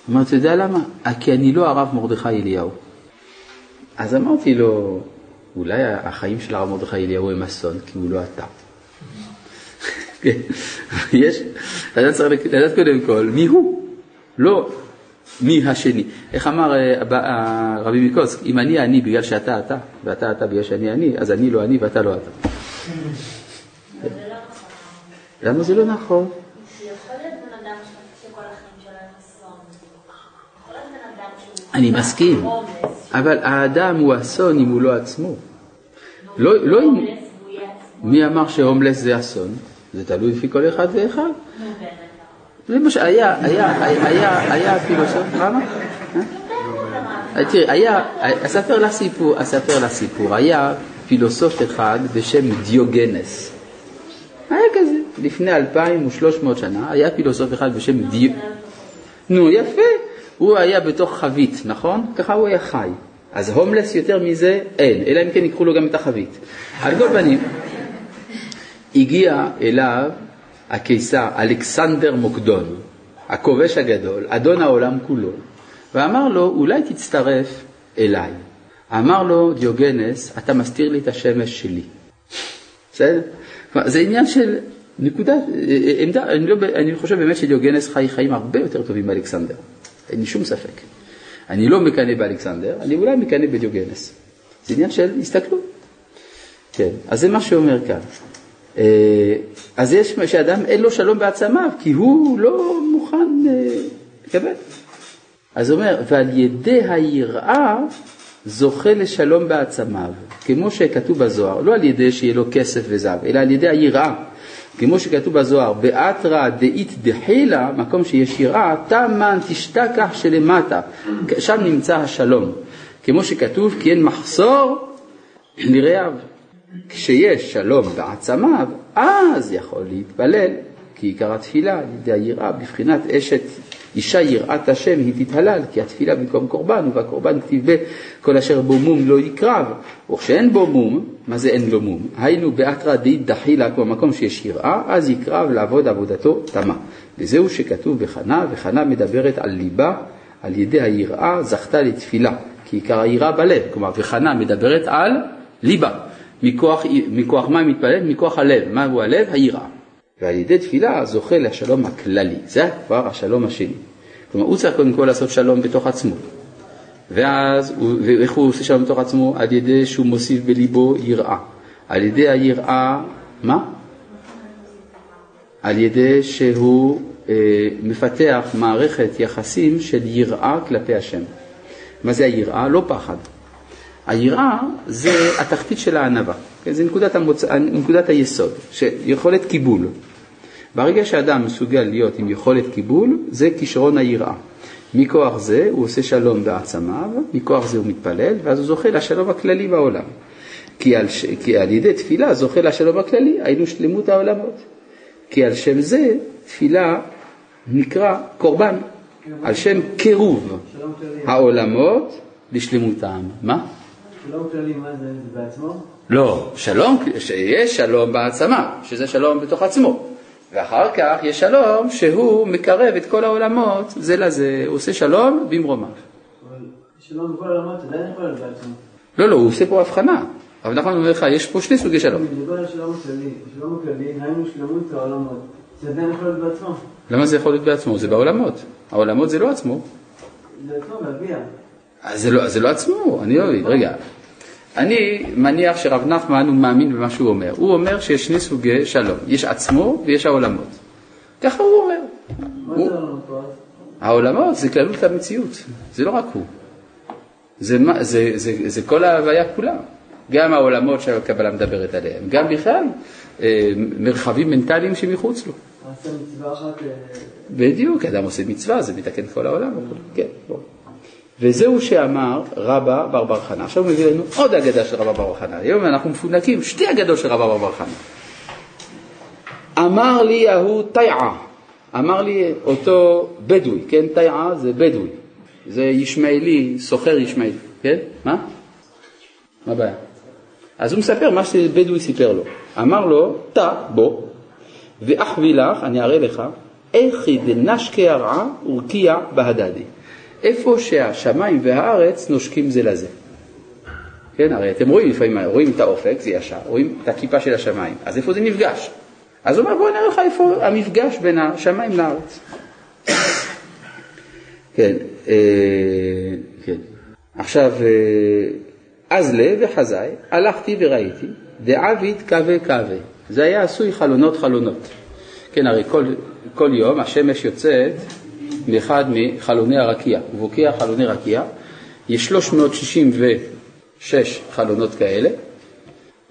אמר, אתה יודע למה? אה, כי אני לא הרב מרדכי אליהו. אז אמרתי לו, אולי החיים של הרב מרדכי אליהו הם אסון, כי הוא לא אתה. *laughs* כן, יש, אתה צריך לדעת קודם כל מי הוא, לא מי השני. איך אמר אה, רבי מקוצק, אם אני אני בגלל שאתה אתה, ואתה אתה בגלל שאני אני, אז אני לא אני ואתה לא אתה. למה זה לא נכון? אני מסכים, אבל האדם הוא אסון אם הוא לא עצמו. לא, לא אם... מי אמר שהומלס זה אסון? זה תלוי לפי כל אחד ואחד. למשל, היה, היה, היה, היה פילוסוף, למה? אה? תראי, היה, אספר לך סיפור, אספר לך סיפור, היה פילוסוף אחד בשם דיוגנס. היה כזה, לפני 2,300 שנה, היה פילוסוף אחד בשם דיוגנס. נו, יפה. הוא היה בתוך חבית, נכון? ככה הוא היה חי. אז הומלס יותר מזה אין, אלא אם כן ייקחו לו גם את החבית. על כל פנים, הגיע אליו הקיסר אלכסנדר מוקדון, הכובש הגדול, אדון העולם כולו, ואמר לו, אולי תצטרף אליי. אמר לו דיוגנס, אתה מסתיר לי את השמש שלי. בסדר? זה עניין של נקודה, עמדה, אני, לא, אני חושב באמת שדיוגנס חי חיים הרבה יותר טובים מאלכסנדר. אין לי שום ספק. אני לא מקנא באלכסנדר, אני אולי מקנא בדיוגנס. זה עניין של הסתכלות. כן, אז זה מה שאומר כאן. אה, אז יש שאדם אין לו שלום בעצמיו, כי הוא לא מוכן אה, לקבל. אז הוא אומר, ועל ידי היראה זוכה לשלום בעצמיו, כמו שכתוב בזוהר, לא על ידי שיהיה לו כסף וזהב, אלא על ידי היראה. כמו שכתוב בזוהר, באתרא דאית דחילה, מקום שיש יראה, תמן תשתכח שלמטה, שם נמצא השלום. כמו שכתוב, כי אין מחסור לרעיו. כשיש שלום בעצמיו, אז יכול להתפלל, כי עיקר התפילה על ידי היראה, בבחינת אשת אישה יראת השם היא תתהלל, כי התפילה במקום קורבן, ובקורבן כתיב כל אשר בו מום לא יקרב, וכשאין בו מום, מה זה אין לו מום? היינו באתרא דאית דחילה, כמו מקום שיש יראה, אז יקרב לעבוד עבודתו תמה. וזהו שכתוב בחנה, וחנה מדברת על ליבה, על ידי היראה זכתה לתפילה, כי עיקר היראה בלב, כלומר, וחנה מדברת על ליבה. מכוח, מכוח מה היא מתפללת? מכוח הלב. מהו הלב? היראה. ועל ידי תפילה זוכה לשלום הכללי. זה כבר השלום השני. כלומר, הוא צריך קודם כל לעשות שלום בתוך עצמו. ואז, ואיך הוא עושה שלום בתוך עצמו? על ידי שהוא מוסיף בליבו יראה. על ידי היראה מה? על ידי שהוא אה, מפתח מערכת יחסים של יראה כלפי השם. מה זה היראה? לא פחד. היראה זה התחתית של הענווה, כן? זה נקודת, המוצ... נקודת היסוד, יכולת קיבול. ברגע שאדם מסוגל להיות עם יכולת קיבול, זה כישרון היראה. מכוח זה הוא עושה שלום בעצמיו, מכוח זה הוא מתפלל, ואז הוא זוכה לשלום הכללי בעולם. כי על, ש... כי על ידי תפילה זוכה לשלום הכללי, היינו שלמות העולמות. כי על שם זה תפילה נקרא קורבן, על שם קירוב העולמות לשלמותם. מה? שלום כללי, מה זה, בעצמו? לא, שלום, שיש שלום בעצמה, שזה שלום בתוך עצמו. ואחר כך יש שלום שהוא מקרב את כל העולמות זה לזה, הוא עושה שלום במרומיו. אבל שלום בכל העולמות עדיין יכול להיות בעצמו. לא, לא, הוא עושה פה הבחנה. אבל נכון, אומר לך, יש פה שני סוגי שלום. אני מדבר על שלום הכללי. שלום הכללי, היינו שלמות העולמות. זה עדיין יכול להיות בעצמו. למה זה יכול להיות בעצמו? זה בעולמות. העולמות זה לא עצמו. זה עצמו להביע. לא, זה לא עצמו, אני לא מבין. רגע, אני מניח שרב נחמן הוא מאמין במה שהוא אומר. הוא אומר שיש שני סוגי שלום, יש עצמו ויש העולמות. ככה הוא אומר. מה הוא- זה העולמות? העולמות זה כללות המציאות, זה לא רק הוא. זה, זה, זה, זה כל ההוויה כולה. גם העולמות שהקבלה מדברת עליהם, גם בכלל אה, מרחבים מנטליים שמחוץ לו. עשה מצווה אחת, אה, בדיוק, אדם עושה מצווה, זה מתקן כל העולם. כן, בוא. וזהו שאמר רבא בר בר חנה. עכשיו הוא מביא לנו עוד אגדה של רבא בר בר חנה. היום אנחנו מפונקים, שתי אגדות של רבא בר בר חנה. אמר לי ההוא תיעה, אמר לי אותו בדואי, כן, תיעה זה בדואי, זה ישמעאלי, סוחר ישמעאלי, כן? מה? מה הבעיה? אז הוא מספר מה שבדואי סיפר לו. אמר לו, תא בוא, ואחווי לך, אני אראה לך, איכי דנשקי הרעה ורקיע בהדדי. איפה שהשמיים והארץ נושקים זה לזה. כן, הרי אתם רואים לפעמים, רואים את האופק, זה ישר, רואים את הכיפה של השמיים, אז איפה זה נפגש? אז הוא אומר, בוא נראה לך איפה המפגש בין השמיים לארץ. *coughs* כן, אה, כן. עכשיו, אה, אז לה וחזאי, הלכתי וראיתי, דעביד קווה קווה. זה היה עשוי חלונות חלונות. כן, הרי כל, כל יום השמש יוצאת מאחד מחלוני הרקיע, ובוקע חלוני רקיע, יש 366 חלונות כאלה,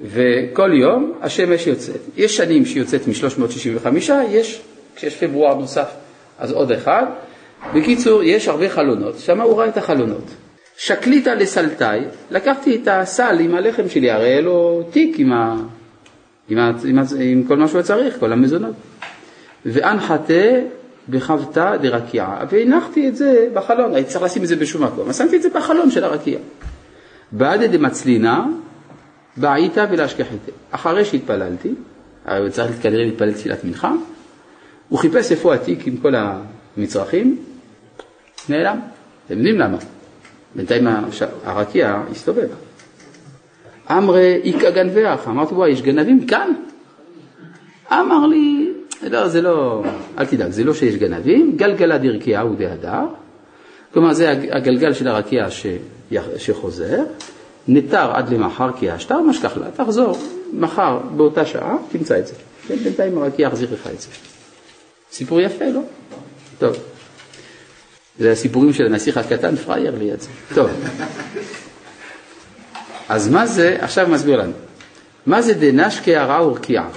וכל יום השמש יוצאת. יש שנים שהיא יוצאת מ-365, יש, כשיש פברואר נוסף, אז עוד אחד. בקיצור, יש הרבה חלונות, שם הוא ראה את החלונות. שקליטה לסלטאי, לקחתי את הסל עם הלחם שלי, הרי היה לו תיק עם, ה... עם, ה... עם, ה... עם כל מה שהוא צריך, כל המזונות. ואנחתה בחבטה דרקיעה, והנחתי את זה בחלון, הייתי צריך לשים את זה בשום מקום, אז שמתי את זה בחלון של הרקיע. בעד דמצלינה, בעיתה ולהשכחיתה. אחרי שהתפללתי, הרי צריך כנראה להתפלל תפילת מנחה, הוא חיפש איפה התיק עם כל המצרכים, נעלם. אתם יודעים למה? בינתיים הרקיע הסתובב. אמרי איכא גנבך, אמרתי וואי, יש גנבים כאן? אמר לי, לא, זה לא, אל תדאג, זה לא שיש גנבים, גלגלה דרקיעה ודהדר, כלומר זה הג- הגלגל של הרקיע ש- שחוזר, נתר עד למחר כי השטר, משכח לה, תחזור מחר באותה שעה, תמצא את זה. כן, בינתיים הרקיע יחזיר לך את זה. סיפור יפה, לא? טוב. זה הסיפורים של הנסיך הקטן, פראייר ליד זה. טוב. אז מה זה, עכשיו מסביר לנו. מה זה דנשקי הרע ורקיעה?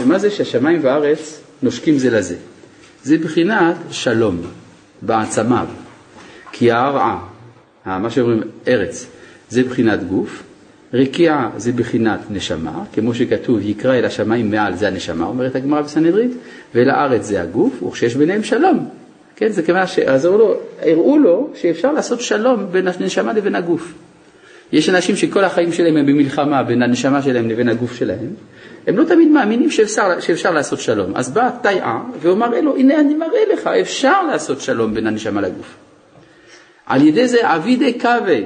שמה זה שהשמיים והארץ נושקים זה לזה? זה בחינת שלום בעצמיו. כי הרעה, מה שאומרים ארץ, זה בחינת גוף, רקיעה זה בחינת נשמה, כמו שכתוב יקרא אל השמיים מעל זה הנשמה, אומרת הגמרא בסנהדרית, ואל הארץ זה הגוף, וכשיש ביניהם שלום. כן, זה כיוון שעזרו לו, הראו לו שאפשר לעשות שלום בין הנשמה לבין הגוף. יש אנשים שכל החיים שלהם הם במלחמה בין הנשמה שלהם לבין הגוף שלהם, הם לא תמיד מאמינים שאפשר, שאפשר לעשות שלום. אז בא והוא מראה לו, הנה אני מראה לך, אפשר לעשות שלום בין הנשמה לגוף. על ידי זה אבידי קווה,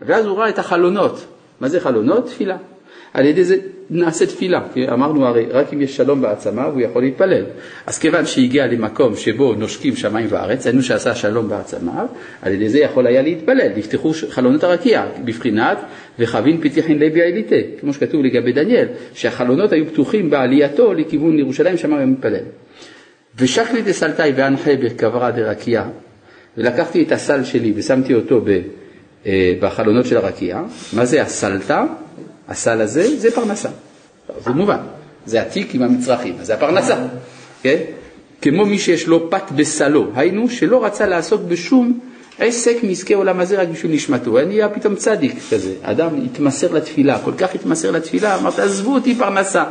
ואז הוא ראה את החלונות. מה זה חלונות? תפילה. על ידי זה נעשה תפילה, אמרנו הרי רק אם יש שלום בעצמה הוא יכול להתפלל. אז כיוון שהגיע למקום שבו נושקים שמיים וארץ, היינו שעשה שלום בעצמיו, על ידי זה יכול היה להתפלל, נפתחו חלונות הרקיע, בבחינת וחבין פיתיחין לוי העליתה, כמו שכתוב לגבי דניאל, שהחלונות היו פתוחים בעלייתו לכיוון ירושלים, שם היה מתפלל. ושקלי דסלתאי ואנחה בקברה דרקיע, ולקחתי את הסל שלי ושמתי אותו אה, בחלונות של הרקיע, מה זה הסלטה? הסל הזה זה פרנסה, זה מובן, זה התיק עם המצרכים, זה הפרנסה, כן? כמו מי שיש לו פת בסלו, היינו שלא רצה לעסוק בשום עסק מעסקי עולם הזה רק בשביל נשמתו, נהיה פתאום צדיק כזה, אדם התמסר לתפילה, כל כך התמסר לתפילה, אמרת עזבו אותי פרנסה,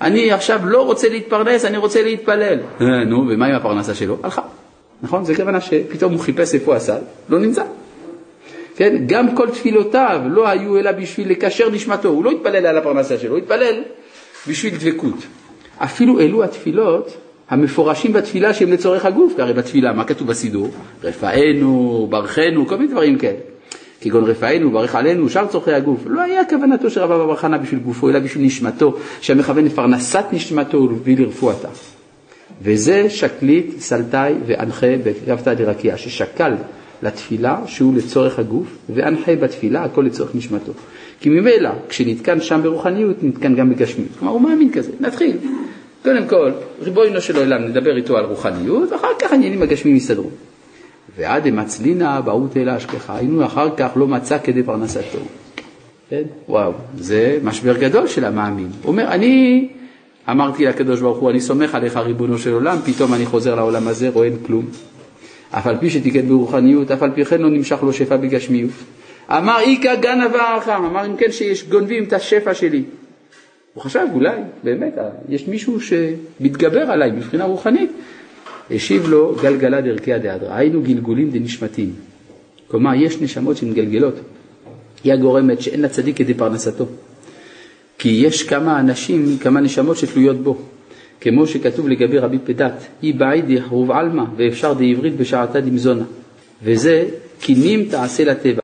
אני עכשיו לא רוצה להתפרנס, אני רוצה להתפלל. אה, נו, ומה עם הפרנסה שלו? הלכה, נכון? זה כוונה שפתאום הוא חיפש איפה הסל, לא נמצא. כן? גם כל תפילותיו לא היו אלא בשביל לקשר נשמתו, הוא לא התפלל על הפרנסה שלו, הוא התפלל בשביל דבקות. אפילו אלו התפילות המפורשים בתפילה שהם לצורך הגוף, הרי בתפילה, מה כתוב בסידור? רפאנו, ברכנו, כל מיני דברים כאלה. כגון רפאנו, ברך עלינו, שאר צורכי הגוף. לא היה כוונתו של רבא בר חנא בשביל גופו, אלא בשביל נשמתו, שהמכוון לפרנסת נשמתו ולהביא לרפואתה. וזה שקלית, סלטאי ואנחה בקרבתא דרקיע, ששקל לתפילה שהוא לצורך הגוף, ואנחה בתפילה הכל לצורך נשמתו. כי ממילא, כשנתקן שם ברוחניות, נתקן גם בגשמיות. כלומר, הוא מאמין כזה. נתחיל. קודם כל, ריבונו של עולם, נדבר איתו על רוחניות, ואחר כך העניינים הגשמיים יסתדרו. ועד אמצלינא בעות אל אשכחה, היינו אחר כך לא מצא כדי פרנסתו. כן? וואו, זה משבר גדול של המאמין. הוא אומר, אני אמרתי לקדוש ברוך הוא, אני סומך עליך ריבונו של עולם, פתאום אני חוזר לעולם הזה, רואה אין כלום. אף על פי שתיקן ברוחניות, אף על פי כן לא נמשך לו שפע בגשמיות. אמר איכא גנבה אחם, אמר אם כן שיש גונבים את השפע שלי. הוא חשב אולי, באמת, יש מישהו שמתגבר עליי מבחינה רוחנית. השיב לו גלגלה דרכיה דהדרא, היינו גלגולים דנשמתים. כלומר, יש נשמות שמגלגלות. היא הגורמת שאין לצדיק כדי פרנסתו. כי יש כמה אנשים, כמה נשמות שתלויות בו. כמו שכתוב לגבי רבי פדת, אי בעידי רוב עלמא ואפשר דעברית בשעתה דמזונה. וזה קינים תעשה לטבע.